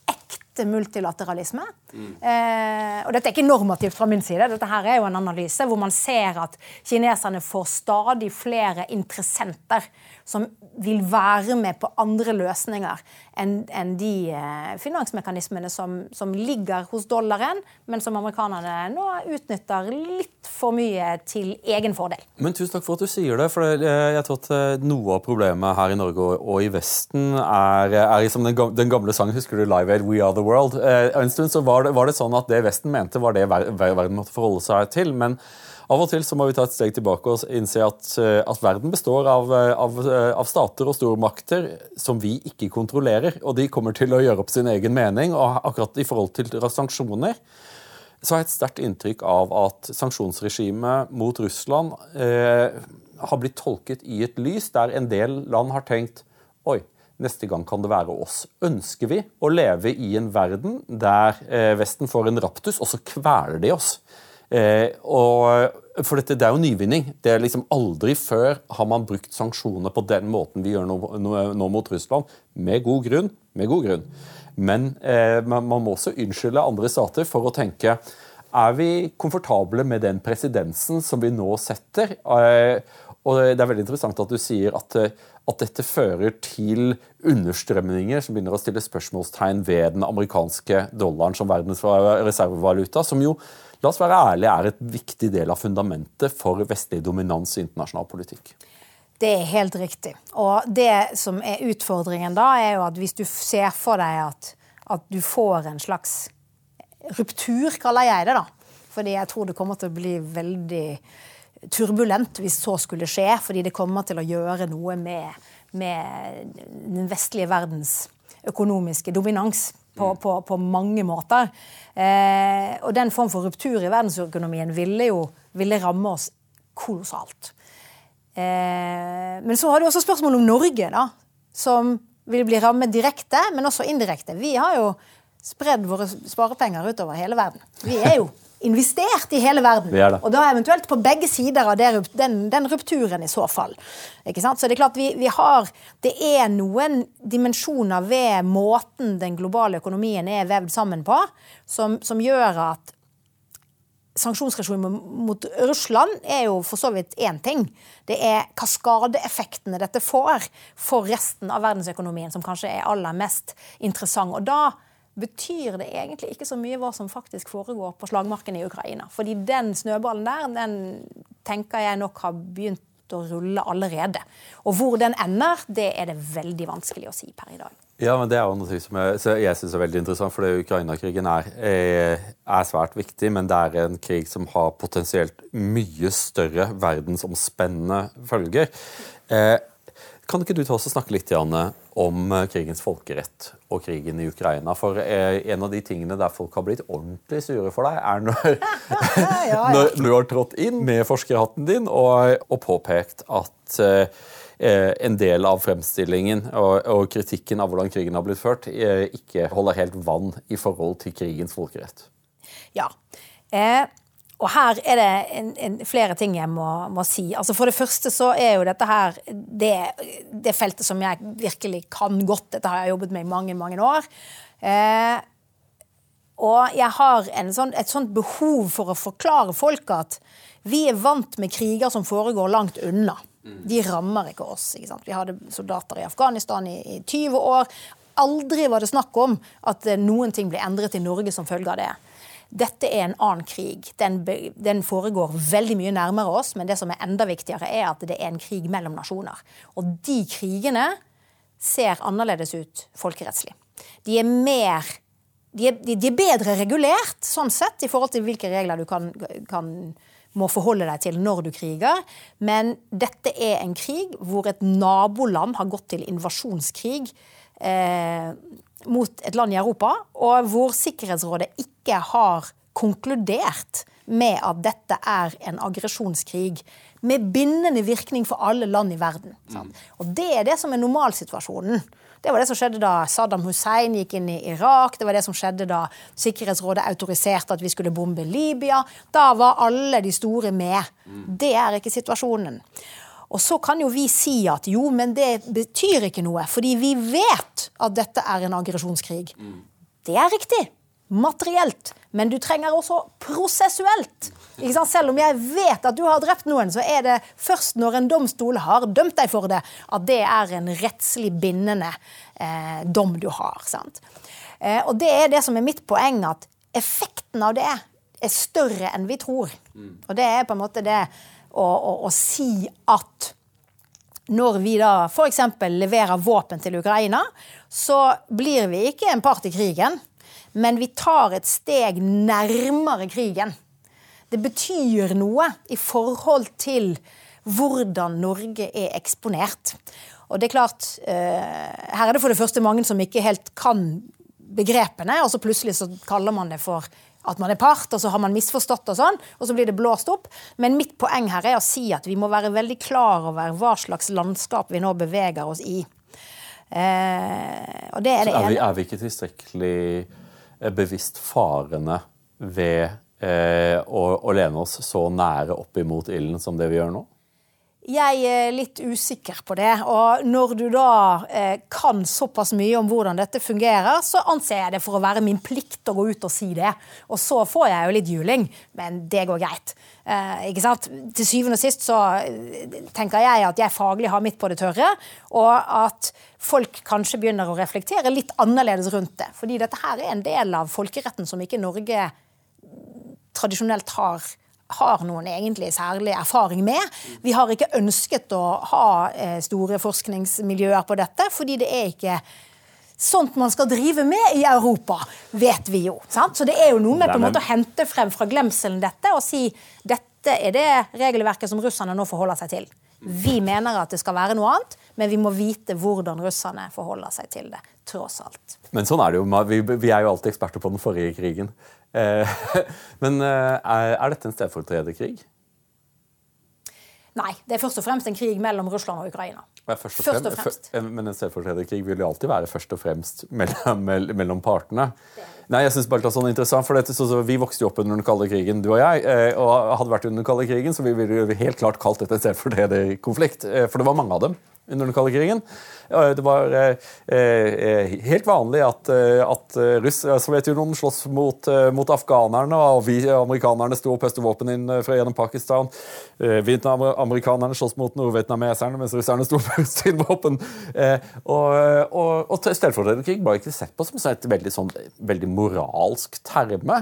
ekte ekte multilateralisme. Mm. Eh, og dette er ikke normativt fra min side, dette her er jo en analyse hvor man ser at kineserne får stadig flere interessenter som vil være med på andre løsninger enn en de eh, finansmekanismene som, som, ligger hos dollaren, men som amerikanerne nå utnytter litt for mye til egen fordel. Men Tusen takk for at du sier det. for jeg tror at eh, Noe av problemet her i Norge og, i Vesten er, er som den gamle sangen Husker du Live Aid We Are The World? Eh, en stund så var det, var det sånn at det Vesten mente, var det verden måtte forholde seg til. men av og til så må vi ta et steg tilbake og innse at, eh, at verden består av, eh, av, av, stater og stormakter som vi ikke kontrollerer. Og de kommer til å gjøre opp sin egen mening. Og akkurat i forhold til sanksjoner så har jeg et sterkt inntrykk av at sanksjonsregimet mot Russland eh, har blitt tolket i et lys der en del land har tenkt Oi, neste gang kan det være oss. Ønsker vi å leve i en verden der eh, Vesten får en raptus, og så kveler de oss? Eh, og, for dette, det er jo nyvinning. Det er liksom Aldri før har man brukt sanksjoner på den måten vi gjør nå, nå, nå mot Russland. Med god grunn. Med god grunn. Men eh, man, man må også unnskylde andre stater for å tenke er vi komfortable med den presidensen som vi nå setter? Eh, og Det er veldig interessant at du sier at, eh, at, dette fører til understrømninger som begynner å stille spørsmålstegn ved den amerikanske dollaren som verdens reservevaluta, som jo la oss være ærlige, er et viktig del av fundamentet for vestlig dominans i internasjonal politikk. Det er helt riktig. Og det som er utfordringen da, er jo at hvis du ser for deg at, at du får en slags ruptur, kaller jeg det, da. Fordi jeg tror det kommer til å bli veldig turbulent hvis så skulle skje. Fordi det kommer til å gjøre noe med, med den vestlige verdens økonomiske dominans på, mm. på, på mange måter. Eh, og den form for ruptur i verdensøkonomien ville jo ville ramme oss kolossalt. Eh, men så har du også spørsmålet om Norge, da. Som vil bli rammet direkte, men også indirekte. Vi har jo spredd våre sparepenger utover hele verden. Vi er jo investert i hele verden. Og da eventuelt på begge sider av den, den, rupturen i så fall. Så det er klart vi, vi, har Det er noen dimensjoner ved måten den globale økonomien er vevd sammen på, som, som gjør at sanksjonsregimet mot Russland er jo for så vidt én ting. Det er kaskadeeffektene dette får for resten av verdensøkonomien som kanskje er aller mest interessant. Og da betyr det egentlig ikke så mye hva som faktisk foregår på slagmarken i Ukraina. Fordi den snøballen der, den tenker jeg nok har begynt å rulle allerede. Og hvor den ender, det er det veldig vanskelig å si per i dag. Ja, men Det er jo noe som jeg, jeg synes er veldig interessant, for Ukraina-krigen er, er, svært viktig. Men det er en krig som har potensielt mye større verdensomspennende følger. Eh, kan ikke du ta oss og snakke litt Janne, om eh, krigens folkerett og krigen i Ukraina? For eh, en av de tingene der folk har blitt ordentlig sure for deg, er når, [laughs] ja, ja. [laughs] når du har trådt inn med forskerhatten din og, og påpekt at eh, en del av fremstillingen og, og, kritikken av hvordan krigen har blitt ført, eh, ikke holder helt vann i forhold til krigens folkerett. Ja. Eh, og her er det en, en, flere ting jeg må, må, si. Altså For det første så er jo dette her det, det, feltet som jeg virkelig kan godt. Dette har jeg jobbet med i mange, mange år. Eh, og jeg har sånn, et sånt behov for å forklare folk at vi er vant med kriger som foregår langt unna. De rammer ikke oss. Ikke sant? vi hadde soldater i Afghanistan i, i 20 år. Aldri var det snakk om at noen ting ble endret i Norge som følge av det. Dette er en annen krig. Den, den, foregår veldig mye nærmere oss, men det som er enda viktigere, er at det er en krig mellom nasjoner. Og de krigene ser annerledes ut folkerettslig. De er mer de er, de er bedre regulert sånn sett i forhold til hvilke regler du kan, kan må forholde deg til når du kriger. Men dette er en krig hvor et naboland har gått til invasjonskrig eh, mot et land i Europa, og hvor Sikkerhetsrådet ikke har konkludert med at dette er en aggresjonskrig med bindende virkning for alle land i verden. Mm. Og Det er det som er normalsituasjonen. Det var det som skjedde da Saddam Hussein gikk inn i Irak. Det var det som skjedde da Sikkerhetsrådet autoriserte at vi skulle bombe Libya. Da var alle de store med. Mm. Det er ikke situasjonen. Og så kan jo vi si at jo, men det betyr ikke noe, fordi vi vet at dette er en aggresjonskrig. Mm. Det er riktig. Materielt. Men du trenger også prosessuelt. Selv om jeg vet at du har drept noen, så er det først når en domstol har dømt deg for det, at det er en rettslig bindende eh, dom du har. Eh, og det er det som er mitt poeng, at effekten av det er større enn vi tror. Og det er på en måte det å, å, å si at når vi da f.eks. leverer våpen til Ukraina, så blir vi ikke en part i krigen, men vi tar et steg nærmere krigen. Det betyr noe i forhold til hvordan Norge er eksponert. Og det er klart, eh, Her er det for det første mange som ikke helt kan begrepene, og så plutselig så kaller man det for at man er part, og så har man misforstått, og sånn, og så blir det blåst opp. Men mitt poeng her er å si at vi må være veldig klar over hva slags landskap vi nå beveger oss i. Eh, og det er, det er, vi, er vi ikke tilstrekkelig eh, bevisst farene ved eh, å, å lene oss så nære opp imot ilden som det vi gjør nå? Jeg er litt usikker på det. Og når du da eh, kan såpass mye om hvordan dette fungerer, så anser jeg det for å være min plikt å gå ut og si det. Og så får jeg jo litt juling, men det går greit. Eh, ikke sant? Til syvende og sist så eh, tenker jeg at jeg faglig har mitt på det tørre, og at folk kanskje begynner å reflektere litt annerledes rundt det. Fordi dette her er en del av folkeretten som ikke Norge tradisjonelt har har noen egentlig særlig erfaring med. Vi har ikke ønsket å ha eh, store forskningsmiljøer på dette, fordi det er ikke sånt man skal drive med i Europa, vet vi jo. Sant? Så det er jo noe med på en måte å hente frem fra glemselen dette og si dette er det regelverket som russerne nå forholder seg til. Vi mener at det skal være noe annet, men vi må vite hvordan russerne forholder seg til det. tross alt. Men sånn er det jo. Vi, vi er jo alltid eksperter på den forrige krigen. Eh, [laughs] men eh, er dette en stedfortrederkrig? Nei, det er først og fremst en krig mellom Russland og Ukraina. Ja, først og først og fremst. Men en stedfortrederkrig vil jo alltid være først og fremst [laughs] mellom, mellom partene. Nei, jeg synes bare det er sånn interessant, for dette, så, så Vi vokste jo opp under den kalde krigen, du og jeg. Eh, og hadde vært under den kalde krigen, så vi ville helt klart kalt dette en stedfortrederkonflikt. For det var mange av dem under den kalde krigen. Det var eh, eh, helt vanlig at, eh, at Russ, Sovjetunionen slåss mot, mot, afghanerne, og vi amerikanerne sto og pøste våpen inn fra gjennom Pakistan. Amerikanerne slåss mot nordvietnameserne, mens russerne sto og pøste inn våpen. Og, og, og stedfortrederkrig var ikke sett på som et veldig, sånn, veldig moralsk terme.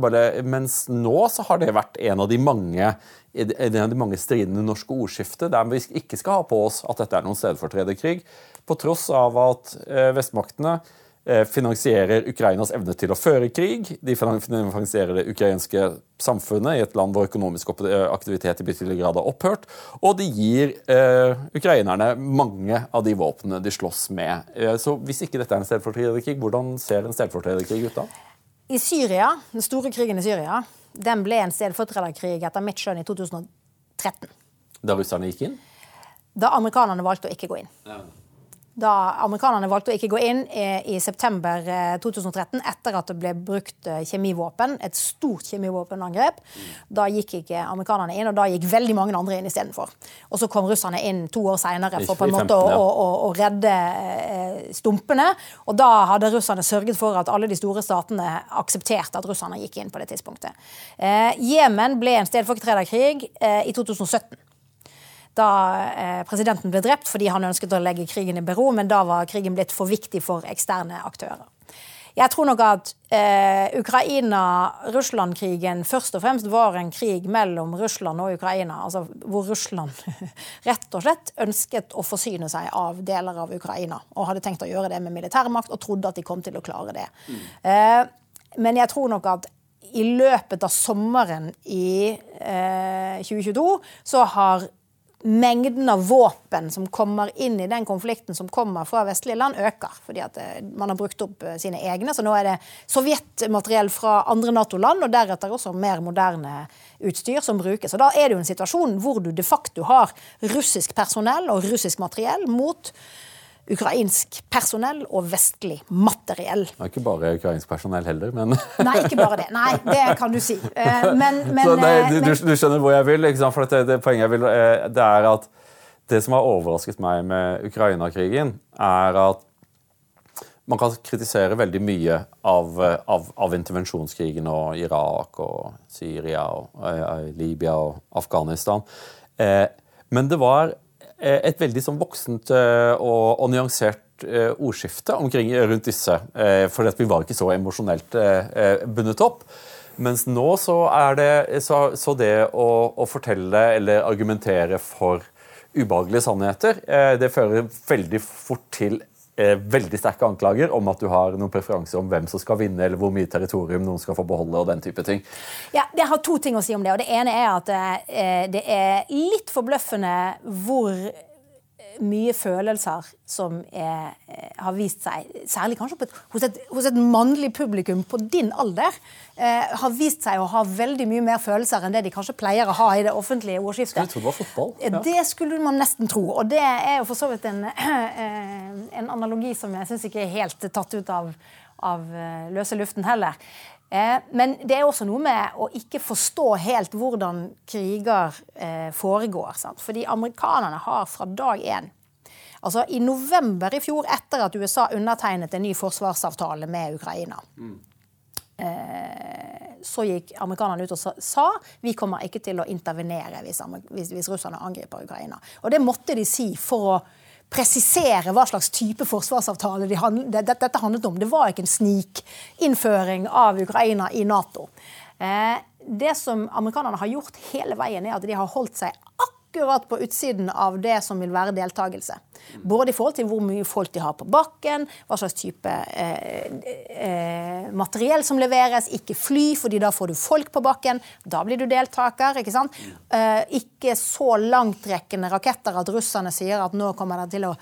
Bare, mens nå så har det vært en av de mange en av de mange stridende norske ordskiftet der vi ikke skal ha på oss at dette er noen stedfortrederkrig, på tross av at eh, vestmaktene eh, finansierer Ukrainas evne til å føre krig. De finansierer det ukrainske samfunnet i et land hvor økonomisk eh, aktivitet i betydelig grad har opphørt. Og de gir eh, ukrainerne mange av de våpnene de slåss med. Eh, så hvis ikke dette er en stedfortrederkrig, hvordan ser en stedfortrederkrig ut da? I Syria, den store krigen i Syria, den ble en stedfortrederkrig etter mitt skjønn i 2013. Da russerne gikk inn? Da amerikanerne valgte å ikke gå inn. Ja da amerikanerne valgte å ikke gå inn i, september 2013 eh, etter at det ble brukt eh, kjemivåpen, et stort kjemivåpenangrep. Da gikk ikke amerikanerne inn, og da gikk veldig mange andre inn istedenfor. Og så kom russerne inn to år seinere for på en måte å, å, å redde eh, stumpene. Og da hadde russerne sørget for at alle de store statene aksepterte at russerne gikk inn på det tidspunktet. Jemen ble en stedfortrederkrig i 2017 da eh, presidenten ble drept fordi han ønsket å legge krigen i bero, men da var krigen blitt for viktig for eksterne aktører. Jeg tror nok at eh, Ukraina-Russland-krigen først og fremst var en krig mellom Russland og Ukraina. altså Hvor Russland [laughs] rett og slett ønsket å forsyne seg av deler av Ukraina. Og hadde tenkt å gjøre det med militærmakt og trodde at de kom til å klare det. Mm. Eh, men jeg tror nok at i løpet av sommeren i eh, 2022 så har mengden av våpen som kommer inn i den konflikten som kommer fra vestlige land, øker. Fordi at eh, man har brukt opp eh, sine egne. Så nå er det sovjetmateriell fra andre Nato-land, og deretter også mer moderne utstyr som brukes. Og da er det jo en situasjon hvor du de facto har russisk personell og russisk materiell mot ukrainsk personell og vestlig materiell. Det er ikke bare ukrainsk personell heller, men Nei, ikke bare det. Nei, det kan du si. Men, [laughs] men, Så, nei, du, men... du, skjønner hvor jeg vil? For det, det, poenget jeg vil, eh, det er at det som har overrasket meg med Ukraina-krigen, er at man kan kritisere veldig mye av, av, av intervensjonskrigen og Irak og Syria og uh, Libya og Afghanistan. Eh, men det var eh, et veldig sånn voksent uh, og, og, nyansert uh, ordskifte omkring rundt disse. for vi var ikke så emosjonelt bundet opp. Mens nå så er det så, så det å, å, fortelle eller argumentere for ubehagelige sannheter, det fører veldig fort til eh, veldig sterke anklager om at du har noen preferanser om hvem som skal vinne, eller hvor mye territorium noen skal få beholde, og den type ting. Ja, Jeg har to ting å si om det. og Det ene er at eh, det er litt forbløffende hvor mye følelser som er, eh, har vist seg, særlig kanskje et, hos, et, hos, et, mannlig publikum på din alder, eh, har vist seg å ha veldig mye mer følelser enn det de kanskje pleier å ha i det offentlige ordskiftet. Skulle tro det var fotball. Ja. Det skulle man nesten tro. Og det er jo for så vidt en, [clears throat] eh, en analogi som jeg syns ikke er helt tatt ut av, av eh, løse luften heller. Eh, men det er også noe med å ikke forstå helt hvordan kriger eh, foregår. Sant? Fordi amerikanerne har fra dag én Altså I november i fjor, etter at USA undertegnet en ny forsvarsavtale med Ukraina, mm. så gikk amerikanerne ut og sa vi kommer ikke til å intervenere hvis, hvis, hvis russerne angriper Ukraina. Og Det måtte de si for å presisere hva slags type forsvarsavtale de hand, det, dette handlet om. Det var ikke en snikinnføring av Ukraina i Nato. Eh, det som amerikanerne har gjort hele veien, er at de har holdt seg akkurat på utsiden av det som vil være deltakelse. Både i forhold til hvor mye folk de har på bakken, hva slags type eh, eh, materiell som leveres. Ikke fly, fordi da får du folk på bakken. Da blir du deltaker. Ikke sant? Eh, ikke så langtrekkende raketter at russerne sier at nå kommer det til å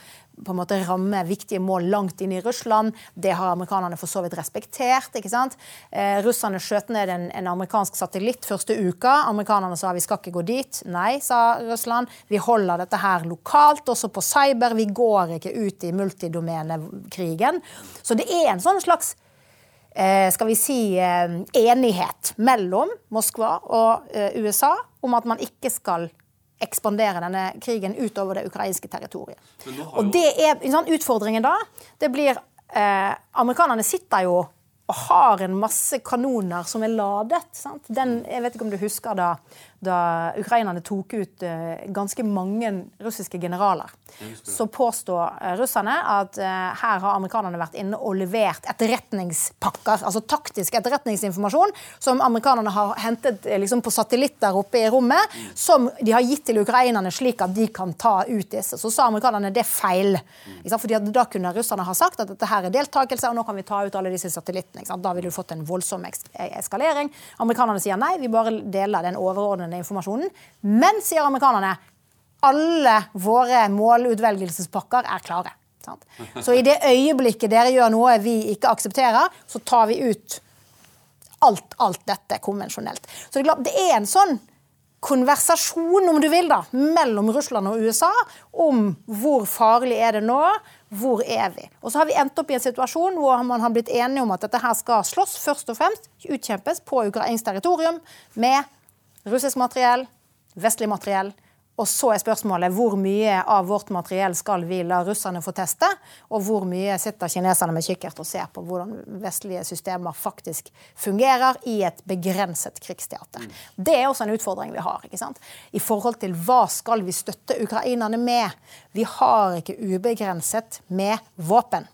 på en måte ramme viktige mål langt inn i Russland. Det har amerikanerne for så vidt respektert. ikke sant? Eh, russerne skjøt ned en, en, amerikansk satellitt første uka. Amerikanerne sa vi skal ikke gå dit. Nei, sa Russland. Vi holder dette her lokalt, også på cyber. Vi går ikke ut i multidomenekrigen. Så det er en sånn slags eh, skal vi si eh, enighet mellom Moskva og eh, USA om at man ikke skal ekspandere denne krigen utover det ukrainske territoriet. Og det er sånn, Utfordringen da det blir eh, Amerikanerne sitter jo og har en masse kanoner som er ladet. Den, jeg vet ikke om du husker da da ukrainerne tok ut uh, ganske mange russiske generaler, så påstår uh, russerne at uh, her har amerikanerne vært inne og levert etterretningspakker, altså taktisk etterretningsinformasjon, som amerikanerne har hentet liksom, på satellitter oppe i rommet, mm. som de har gitt til ukrainerne slik at de kan ta ut disse. Så sa amerikanerne det er feil. Mm. Fordi Da kunne russerne ha sagt at dette her er deltakelse, og nå kan vi ta ut alle disse satellittene. Da ville du fått en voldsom eskalering. Amerikanerne sier nei, vi bare deler den overordnede denne informasjonen. Men, sier amerikanerne, alle våre målutvelgelsespakker er klare. Så i det øyeblikket dere gjør noe vi ikke aksepterer, så tar vi ut alt, alt dette konvensjonelt. Så det er en sånn konversasjon, om du vil, da, mellom Russland og USA om hvor farlig er det nå, hvor er vi? Og så har vi endt opp i en situasjon hvor man har blitt enige om at dette her skal slåss først og fremst, utkjempes på ukrainsk territorium med russisk materiell, vestlig materiell. Og så er spørsmålet hvor mye av vårt materiell skal vi la russerne få teste, og hvor mye sitter kineserne med kikkert og ser på hvordan vestlige systemer faktisk fungerer i et begrenset krigsteater. Det er også en utfordring vi har. ikke sant? I forhold til hva skal vi støtte ukrainerne med? Vi har ikke ubegrenset med våpen.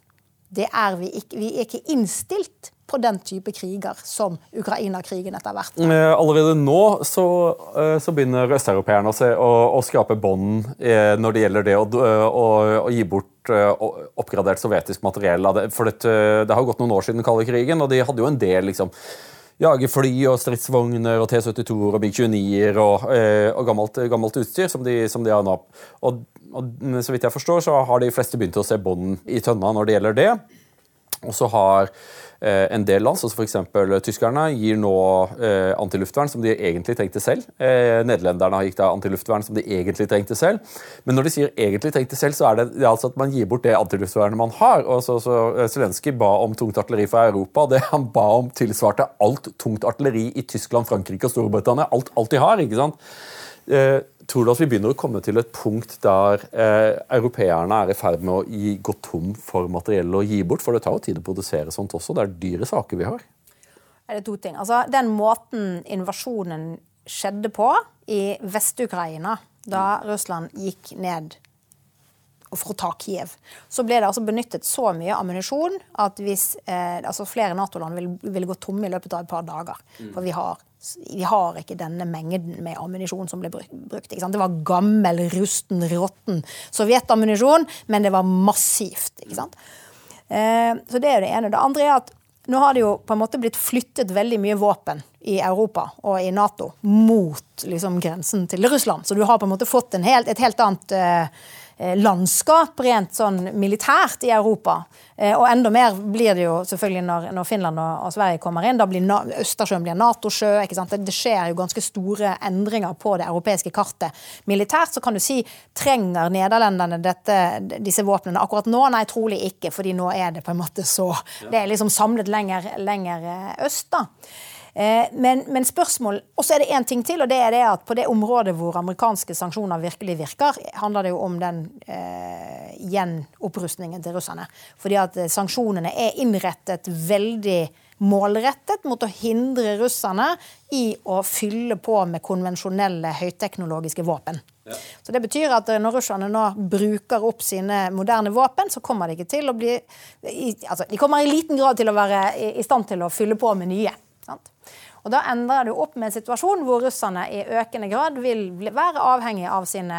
Det er vi ikke. Vi er ikke innstilt på den type kriger som Ukraina-krigen etter hvert. Eh, allerede nå så, eh, så begynner østeuropeerne å, å, å skrape bånd eh, når det gjelder det å, å, gi bort oppgradert sovjetisk materiell. For det, det har gått noen år siden den kalde krigen, og de hadde jo en del liksom, jagerfly og stridsvogner og T-72-er og Big 29-er og, og gammelt, gammelt, utstyr som de, som de har nå. Og, og, så vidt jeg forstår, så har de fleste begynt å se bånd i tønna når det gjelder det. Og så har Eh, en del land, som f.eks. tyskerne, gir nå eh, antiluftvern som de egentlig trengte selv. Eh, nederlenderne har gitt antiluftvern som de egentlig trengte selv. Men når de sier egentlig trengte selv, så er det, det er altså at man gir bort det antiluftvernet man har. Og så, så Zelenskyj ba om tungt artilleri fra Europa, det han ba om, tilsvarte alt tungt artilleri i Tyskland, Frankrike og Storbritannia. Alt, alt de har. ikke sant? Tror du at vi begynner å komme til et punkt der eh, europeerne er i ferd med å gi, gå tom for materiell å gi bort? For det tar jo tid å produsere sånt også. Det er dyre saker vi har. Det er to ting. Altså, den måten invasjonen skjedde på i Vest-Ukraina, da Russland gikk ned for å ta Kiev, så ble det altså benyttet så mye ammunisjon at hvis, eh, altså flere Nato-land ville vil gå tomme i løpet av et par dager. For vi har vi har ikke denne mengden med ammunisjon som ble brukt. Det var gammel, rusten, råtten sovjetammunisjon, men det var massivt. ikke sant? Eh, så det er det ene. Det andre er at nå har det jo på en måte blitt flyttet veldig mye våpen i Europa og i Nato mot liksom, grensen til Russland. Så du har på en måte fått helt, et helt annet Eh, landskap rent sånn militært i Europa. Eh, og enda mer blir det jo selvfølgelig når, når Finland og, og, Sverige kommer inn. Da blir Na Østersjøen blir Nato-sjø. Det, det, skjer jo ganske store endringer på det europeiske kartet. Militært så kan du si trenger nederlenderne dette, disse våpnene akkurat nå? Nei, trolig ikke, fordi nå er det på en måte så Det er liksom samlet lenger, lenger eh, øst, da. Eh, men, men spørsmål Og så er det én ting til, og det er det at på det området hvor amerikanske sanksjoner virkelig virker, handler det jo om den eh, gjenopprustningen til russerne. Fordi at eh, sanksjonene er innrettet veldig målrettet mot å hindre russerne i å fylle på med konvensjonelle høyteknologiske våpen. Ja. Så det betyr at når russerne nå bruker opp sine moderne våpen, så kommer de ikke til å bli i, altså, De kommer i liten grad til å være i, i stand til å fylle på med nye. Sant? Og Da endrer du opp med en situasjon hvor russerne i økende grad vil være avhengig av sine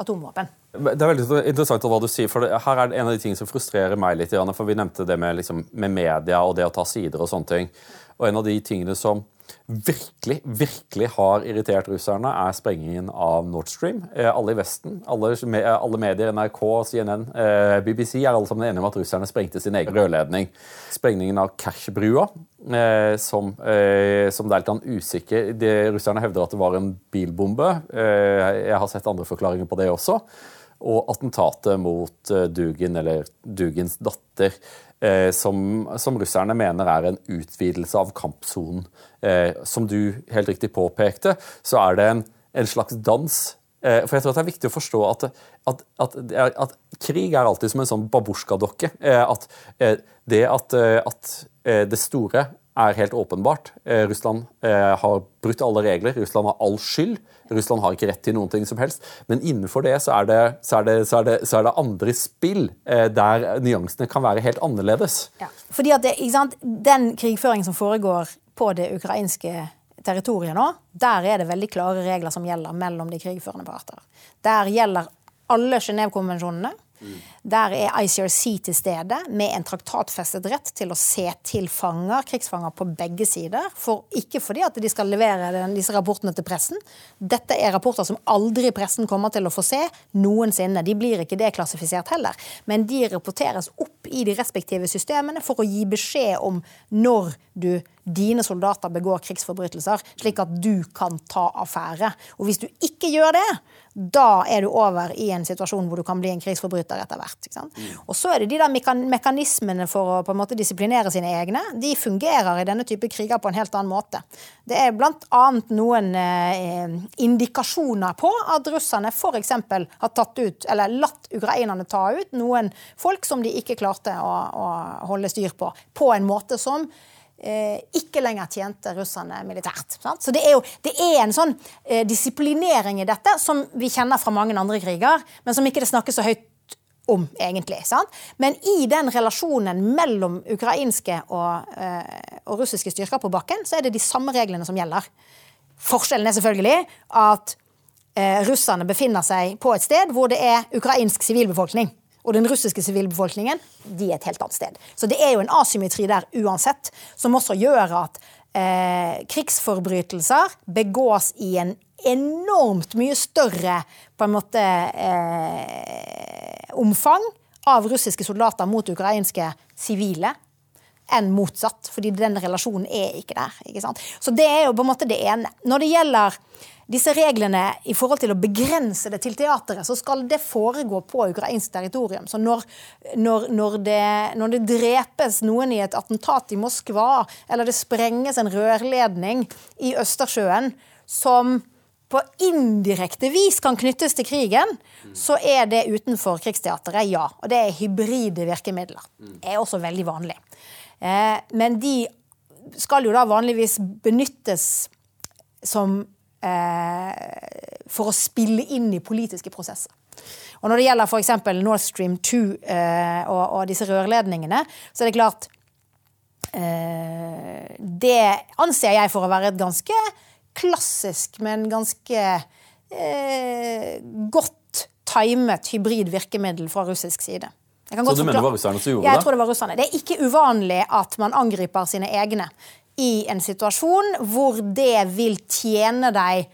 atomvåpen. Det er veldig interessant hva du sier, for her er det en av de tingene som frustrerer meg litt. For vi nevnte det med, liksom, med media og det å ta sider og sånne ting. Og en av de tingene som virkelig, virkelig har irritert russerne, er sprengingen av Nord Stream. Eh, alle i Vesten, alle, alle medier, NRK, CNN, eh, BBC er alle sammen enige om at russerne sprengte sin egen rørledning. Sprengningen av Kerch-brua, eh, som, som, det er litt usikker de, Russerne hevder at det var en bilbombe. Jeg har sett andre forklaringer på det også. Og attentatet mot Dugin, eller Dugins datter, eh, som, som, russerne mener er en utvidelse av kampsonen. Eh, som du helt riktig påpekte, så er det en, en slags dans. Eh, for jeg tror det er viktig å forstå at, at, at, at krig er alltid som en sånn babusjkadokke. Eh, at eh, det at det store er helt åpenbart. Eh, Russland eh, har brutt alle regler. Russland har all skyld. Russland har ikke rett til noen ting som helst. Men innenfor det så er det, så er det, så er det, så er det andre spill eh, der nyansene kan være helt annerledes. Ja, fordi at Den krigføringen som foregår på det ukrainske territoriet nå, der er det veldig klare regler som gjelder mellom de krigførende parter. Der gjelder alle Genévekonvensjonene. Der er ICRC til stede med en traktatfestet rett til å se til fanger, krigsfanger på begge sider. For, ikke fordi at de skal levere den, disse rapportene til pressen. Dette er rapporter som aldri pressen kommer til å få se noensinne. De blir ikke deklassifisert heller. Men de rapporteres opp i de respektive systemene for å gi beskjed om når du dine soldater begår krigsforbrytelser, slik at du kan ta affære. Og hvis du ikke gjør det, da er du over i en situasjon hvor du kan bli en krigsforbryter etter hvert. Mm. Og så er det de der mekanismene for å på en måte disiplinere sine egne. De fungerer i denne type kriger på en helt annen måte. Det er bl.a. noen eh, indikasjoner på at russerne f.eks. har tatt ut, eller latt ukrainerne ta ut noen folk som de ikke klarte å, å holde styr på, på en måte som ikke lenger tjente russerne militært. Sant? Så det er jo det er en sånn eh, disiplinering i dette som vi kjenner fra mange andre kriger, men som ikke det snakkes så høyt om, egentlig. Sant? Men i den relasjonen mellom ukrainske og, eh, og, russiske styrker på bakken, så er det de samme reglene som gjelder. Forskjellen er selvfølgelig at eh, russerne befinner seg på et sted hvor det er ukrainsk sivilbefolkning og den russiske sivilbefolkningen de er et helt annet sted. Så det er jo en asymmetri der uansett, som også gjør at eh, krigsforbrytelser begås i en enormt mye større på en måte eh, omfang av russiske soldater mot ukrainske sivile enn motsatt. Fordi den relasjonen er ikke der. Ikke sant? Så det er jo på en måte det ene. Når det gjelder disse reglene i forhold til å begrense det til teateret, så skal det foregå på ukrainsk territorium. Så når, når, når, det, når, det, drepes noen i et attentat i Moskva, eller det sprenges en rørledning i Østersjøen som på indirekte vis kan knyttes til krigen, så er det utenfor krigsteateret, ja. Og det er hybride virkemidler. Det er også veldig vanlig. Eh, men de skal jo da vanligvis benyttes som For å spille inn i politiske prosesser. Og Når det gjelder f.eks. Nord Stream 2 eh, og, og, disse rørledningene, så er det klart eh, Det anser jeg for å være et ganske klassisk, men ganske eh, godt timet hybrid virkemiddel fra russisk side. Så du mener det var russerne som gjorde det? Jeg tror det var russerne. Det er ikke uvanlig at man angriper sine egne i en situasjon hvor det vil tjene deg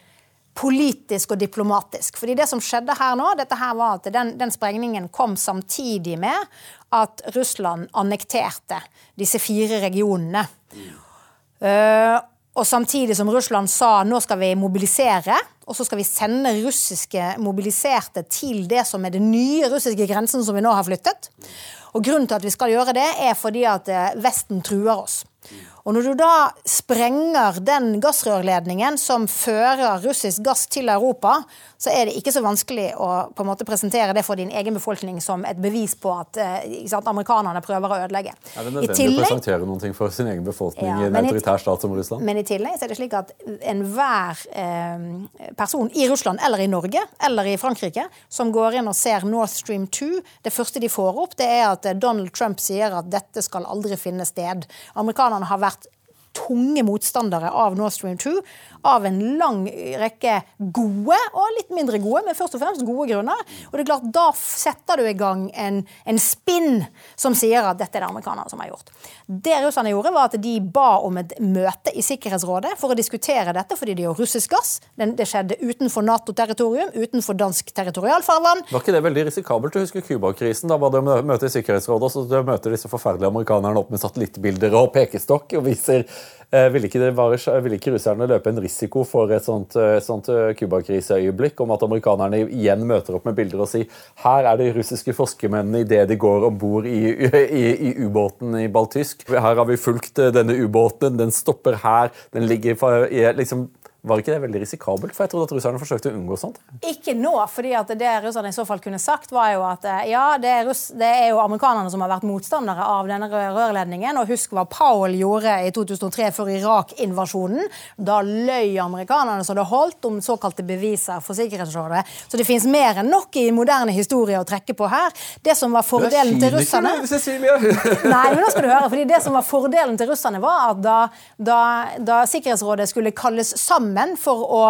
politisk og diplomatisk. Fordi det som skjedde her nå, dette her var at den, den sprengningen kom samtidig med at Russland annekterte disse fire regionene. Uh, og samtidig som Russland sa nå skal vi mobilisere, og så skal vi sende russiske mobiliserte til det som er den nye russiske grensen som vi nå har flyttet. Og Grunnen til at vi skal gjøre det, er fordi at eh, Vesten truer oss. Og når du da sprenger den gassrørledningen som fører russisk gass til Europa, så er det ikke så vanskelig å på en måte presentere det for din egen befolkning som et bevis på at eh, sant, amerikanerne prøver å ødelegge. Er det nødvendig å presentere noe for sin egen befolkning ja, i en autoritær stat som Russland? Men i tillegg så er det slik at enhver eh, person i Russland eller i Norge eller i Frankrike som går inn og ser Nord Stream 2, det første de får opp, det er at Donald Trump sier at dette skal aldri finne sted. Amerikanerne har vært tunge motstandere av Nord Stream 2 av en lang rekke gode og litt mindre gode, men først og fremst gode grunner. Og det er klart, Da setter du i gang en, en spinn som sier at dette er det amerikanerne som har gjort. Det russerne gjorde, var at de ba om et møte i Sikkerhetsrådet for å diskutere dette, fordi det er russisk gass. Det skjedde utenfor Nato-territorium, utenfor dansk territorialfarvann. Var ikke det veldig risikabelt? Du husker Cuba-krisen. Da var det møte i Sikkerhetsrådet, og så møter disse forferdelige amerikanerne opp med satellittbilder og pekestokk og viser Eh, ville ikke, være, ville ikke, russerne løpe en risiko for et sånt, eh, sånt eh, Cuba-kriseøyeblikk om at amerikanerne igjen møter opp med bilder og sier her er de russiske forskermennene idet de går om bord i, i, i ubåten i Baltysk. Her har vi fulgt denne ubåten, den stopper her, den ligger liksom, var ikke det veldig risikabelt? For jeg trodde at russerne forsøkte å unngå sånt. Ikke nå, fordi at det russerne i så fall kunne sagt, var jo at eh, ja, det er, russ, det er jo amerikanerne som har vært motstandere av denne rørledningen. Og husk hva Powell gjorde i 2003 før Irak-invasjonen. Da løy amerikanerne så det holdt om såkalte beviser for Sikkerhetsrådet. Så det fins mer enn nok i moderne historie å trekke på her. Det som var fordelen til russerne [laughs] Nei, men nå skal du høre, fordi det som var fordelen til russerne, var at da, da, da Sikkerhetsrådet skulle kalles sammen sammen for å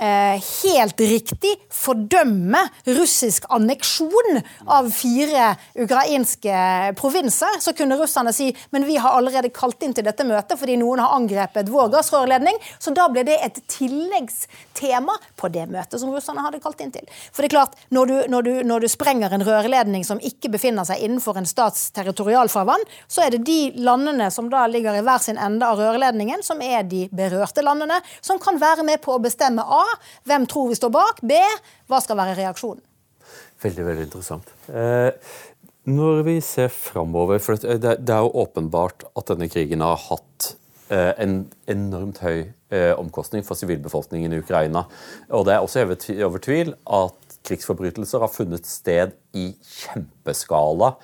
helt riktig fordømme russisk anneksjon av fire ukrainske provinser, så kunne russerne si men vi har allerede kalt inn til dette møtet fordi noen har angrepet vår gassrørledning. Så da ble det et tilleggstema på det møtet som russerne hadde kalt inn til. For det er klart, når du, når du, når du sprenger en rørledning som ikke befinner seg innenfor en stats territorialfarvann, så er det de landene som da ligger i hver sin ende av rørledningen, som er de berørte landene, som kan være med på å bestemme A hvem tror vi står bak? B. Hva skal være reaksjonen? Veldig, veldig interessant. Eh, når vi ser framover For det, det, er jo åpenbart at denne krigen har hatt eh, en enormt høy eh, omkostning for sivilbefolkningen i Ukraina. Og det er også over tvil at krigsforbrytelser har funnet sted i kjempeskala,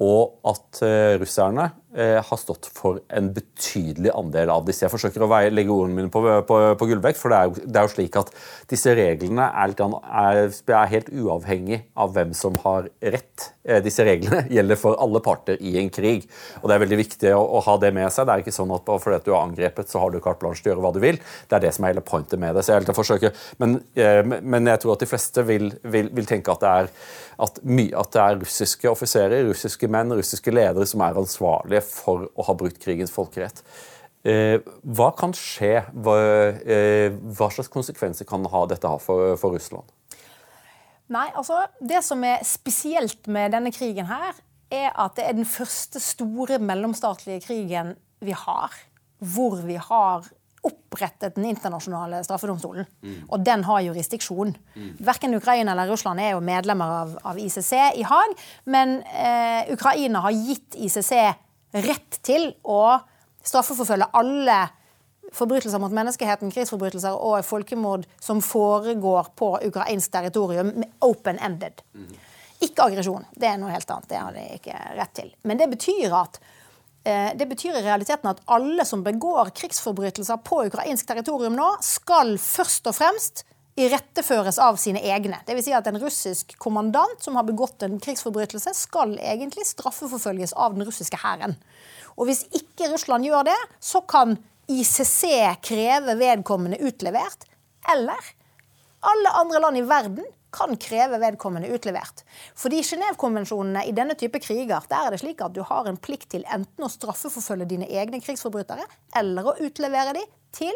og at eh, russerne Eh, har stått for en betydelig andel av disse. Jeg forsøker å legge ordene mine på, på, på gullvekt, for det er, jo, det er, jo, slik at disse reglene er, er, er, helt uavhengig av hvem som har rett. Eh, disse reglene [laughs] gjelder for alle parter i en krig. og Det er veldig viktig å, å ha det med seg. Det er ikke sånn at fordi at du har angrepet, så har du carte blanche til å gjøre hva du vil. Det er det som er hele pointet med det. så jeg forsøker, men, eh, men jeg tror at de fleste vil, vil, vil tenke at det at, my, at det er russiske offiserer, russiske menn, russiske ledere som er ansvarlige for å ha brutt krigens folkerett. Eh, hva kan skje? Hva, eh, hva, slags konsekvenser kan dette ha for, for, Russland? Nei, altså, Det som er spesielt med denne krigen, her, er at det er den første store mellomstatlige krigen vi har. Hvor vi har opprettet den internasjonale straffedomstolen. Mm. Og den har jurisdiksjon. Mm. Verken Ukraina eller Russland er jo medlemmer av, av ICC i Haag, men eh, Ukraina har gitt ICC rett til å straffeforfølge alle forbrytelser mot menneskeheten, krigsforbrytelser og folkemord som foregår på ukrainsk territorium, open-ended. Ikke aggresjon. Det er noe helt annet. Det har de ikke rett til. Men det betyr at eh, det betyr i realiteten at alle som begår krigsforbrytelser på ukrainsk territorium nå, skal først og fremst iretteføres av sine egne. Dvs. Si at en russisk kommandant som har begått en krigsforbrytelse, skal egentlig straffeforfølges av den russiske hæren. Og hvis ikke Russland gjør det, så kan ICC kreve vedkommende utlevert. Eller alle andre land i verden kan kreve vedkommende utlevert. Fordi Genévekonvensjonene i denne type kriger der er det slik at du har en plikt til enten å straffeforfølge dine egne krigsforbrytere eller å utlevere dem til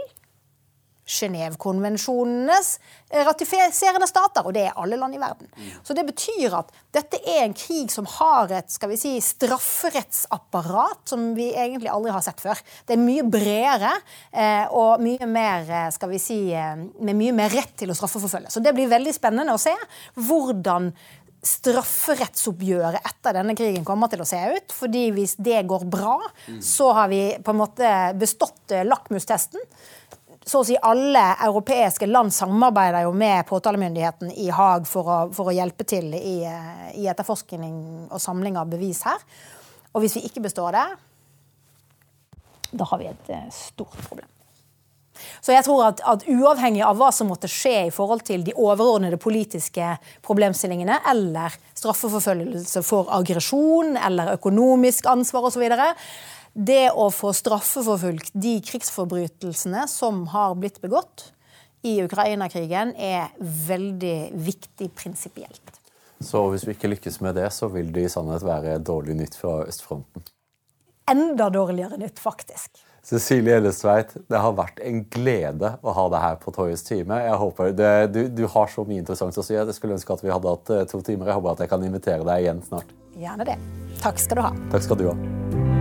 Genévekonvensjonenes ratifiserende stater, og det er alle land i verden. Så det betyr at dette er en krig som har et skal vi si, strafferettsapparat som vi egentlig aldri har sett før. Det er mye bredere eh, og mye mer, eh, skal vi si, eh, med mye mer rett til å straffeforfølge. Så det blir veldig spennende å se hvordan strafferettsoppgjøret etter denne krigen kommer til å se ut. fordi hvis det går bra, så har vi på en måte bestått lakmustesten så å si alle europeiske land samarbeider jo med påtalemyndigheten i Haag for å, for å hjelpe til i, eh, i, etterforskning og samling av bevis her. Og hvis vi ikke består det, da har vi et eh, stort problem. Så jeg tror at, at, uavhengig av hva som måtte skje i forhold til de overordnede politiske problemstillingene, eller straffeforfølgelse for aggresjon eller økonomisk ansvar osv., det å få straffeforfulgt de krigsforbrytelsene som har blitt begått i Ukraina-krigen, er veldig viktig prinsipielt. Så hvis vi ikke lykkes med det, så vil det i sannhet være dårlig nytt fra østfronten? Enda dårligere nytt, faktisk. Cecilie Ellestveit, det har vært en glede å ha deg her på Toyes time. Jeg håper det, du, du, har så mye interessant å si. Jeg skulle ønske at vi hadde hatt eh, to timer. Jeg håper at jeg kan invitere deg igjen snart. Gjerne det. Takk skal du ha. Takk skal du ha.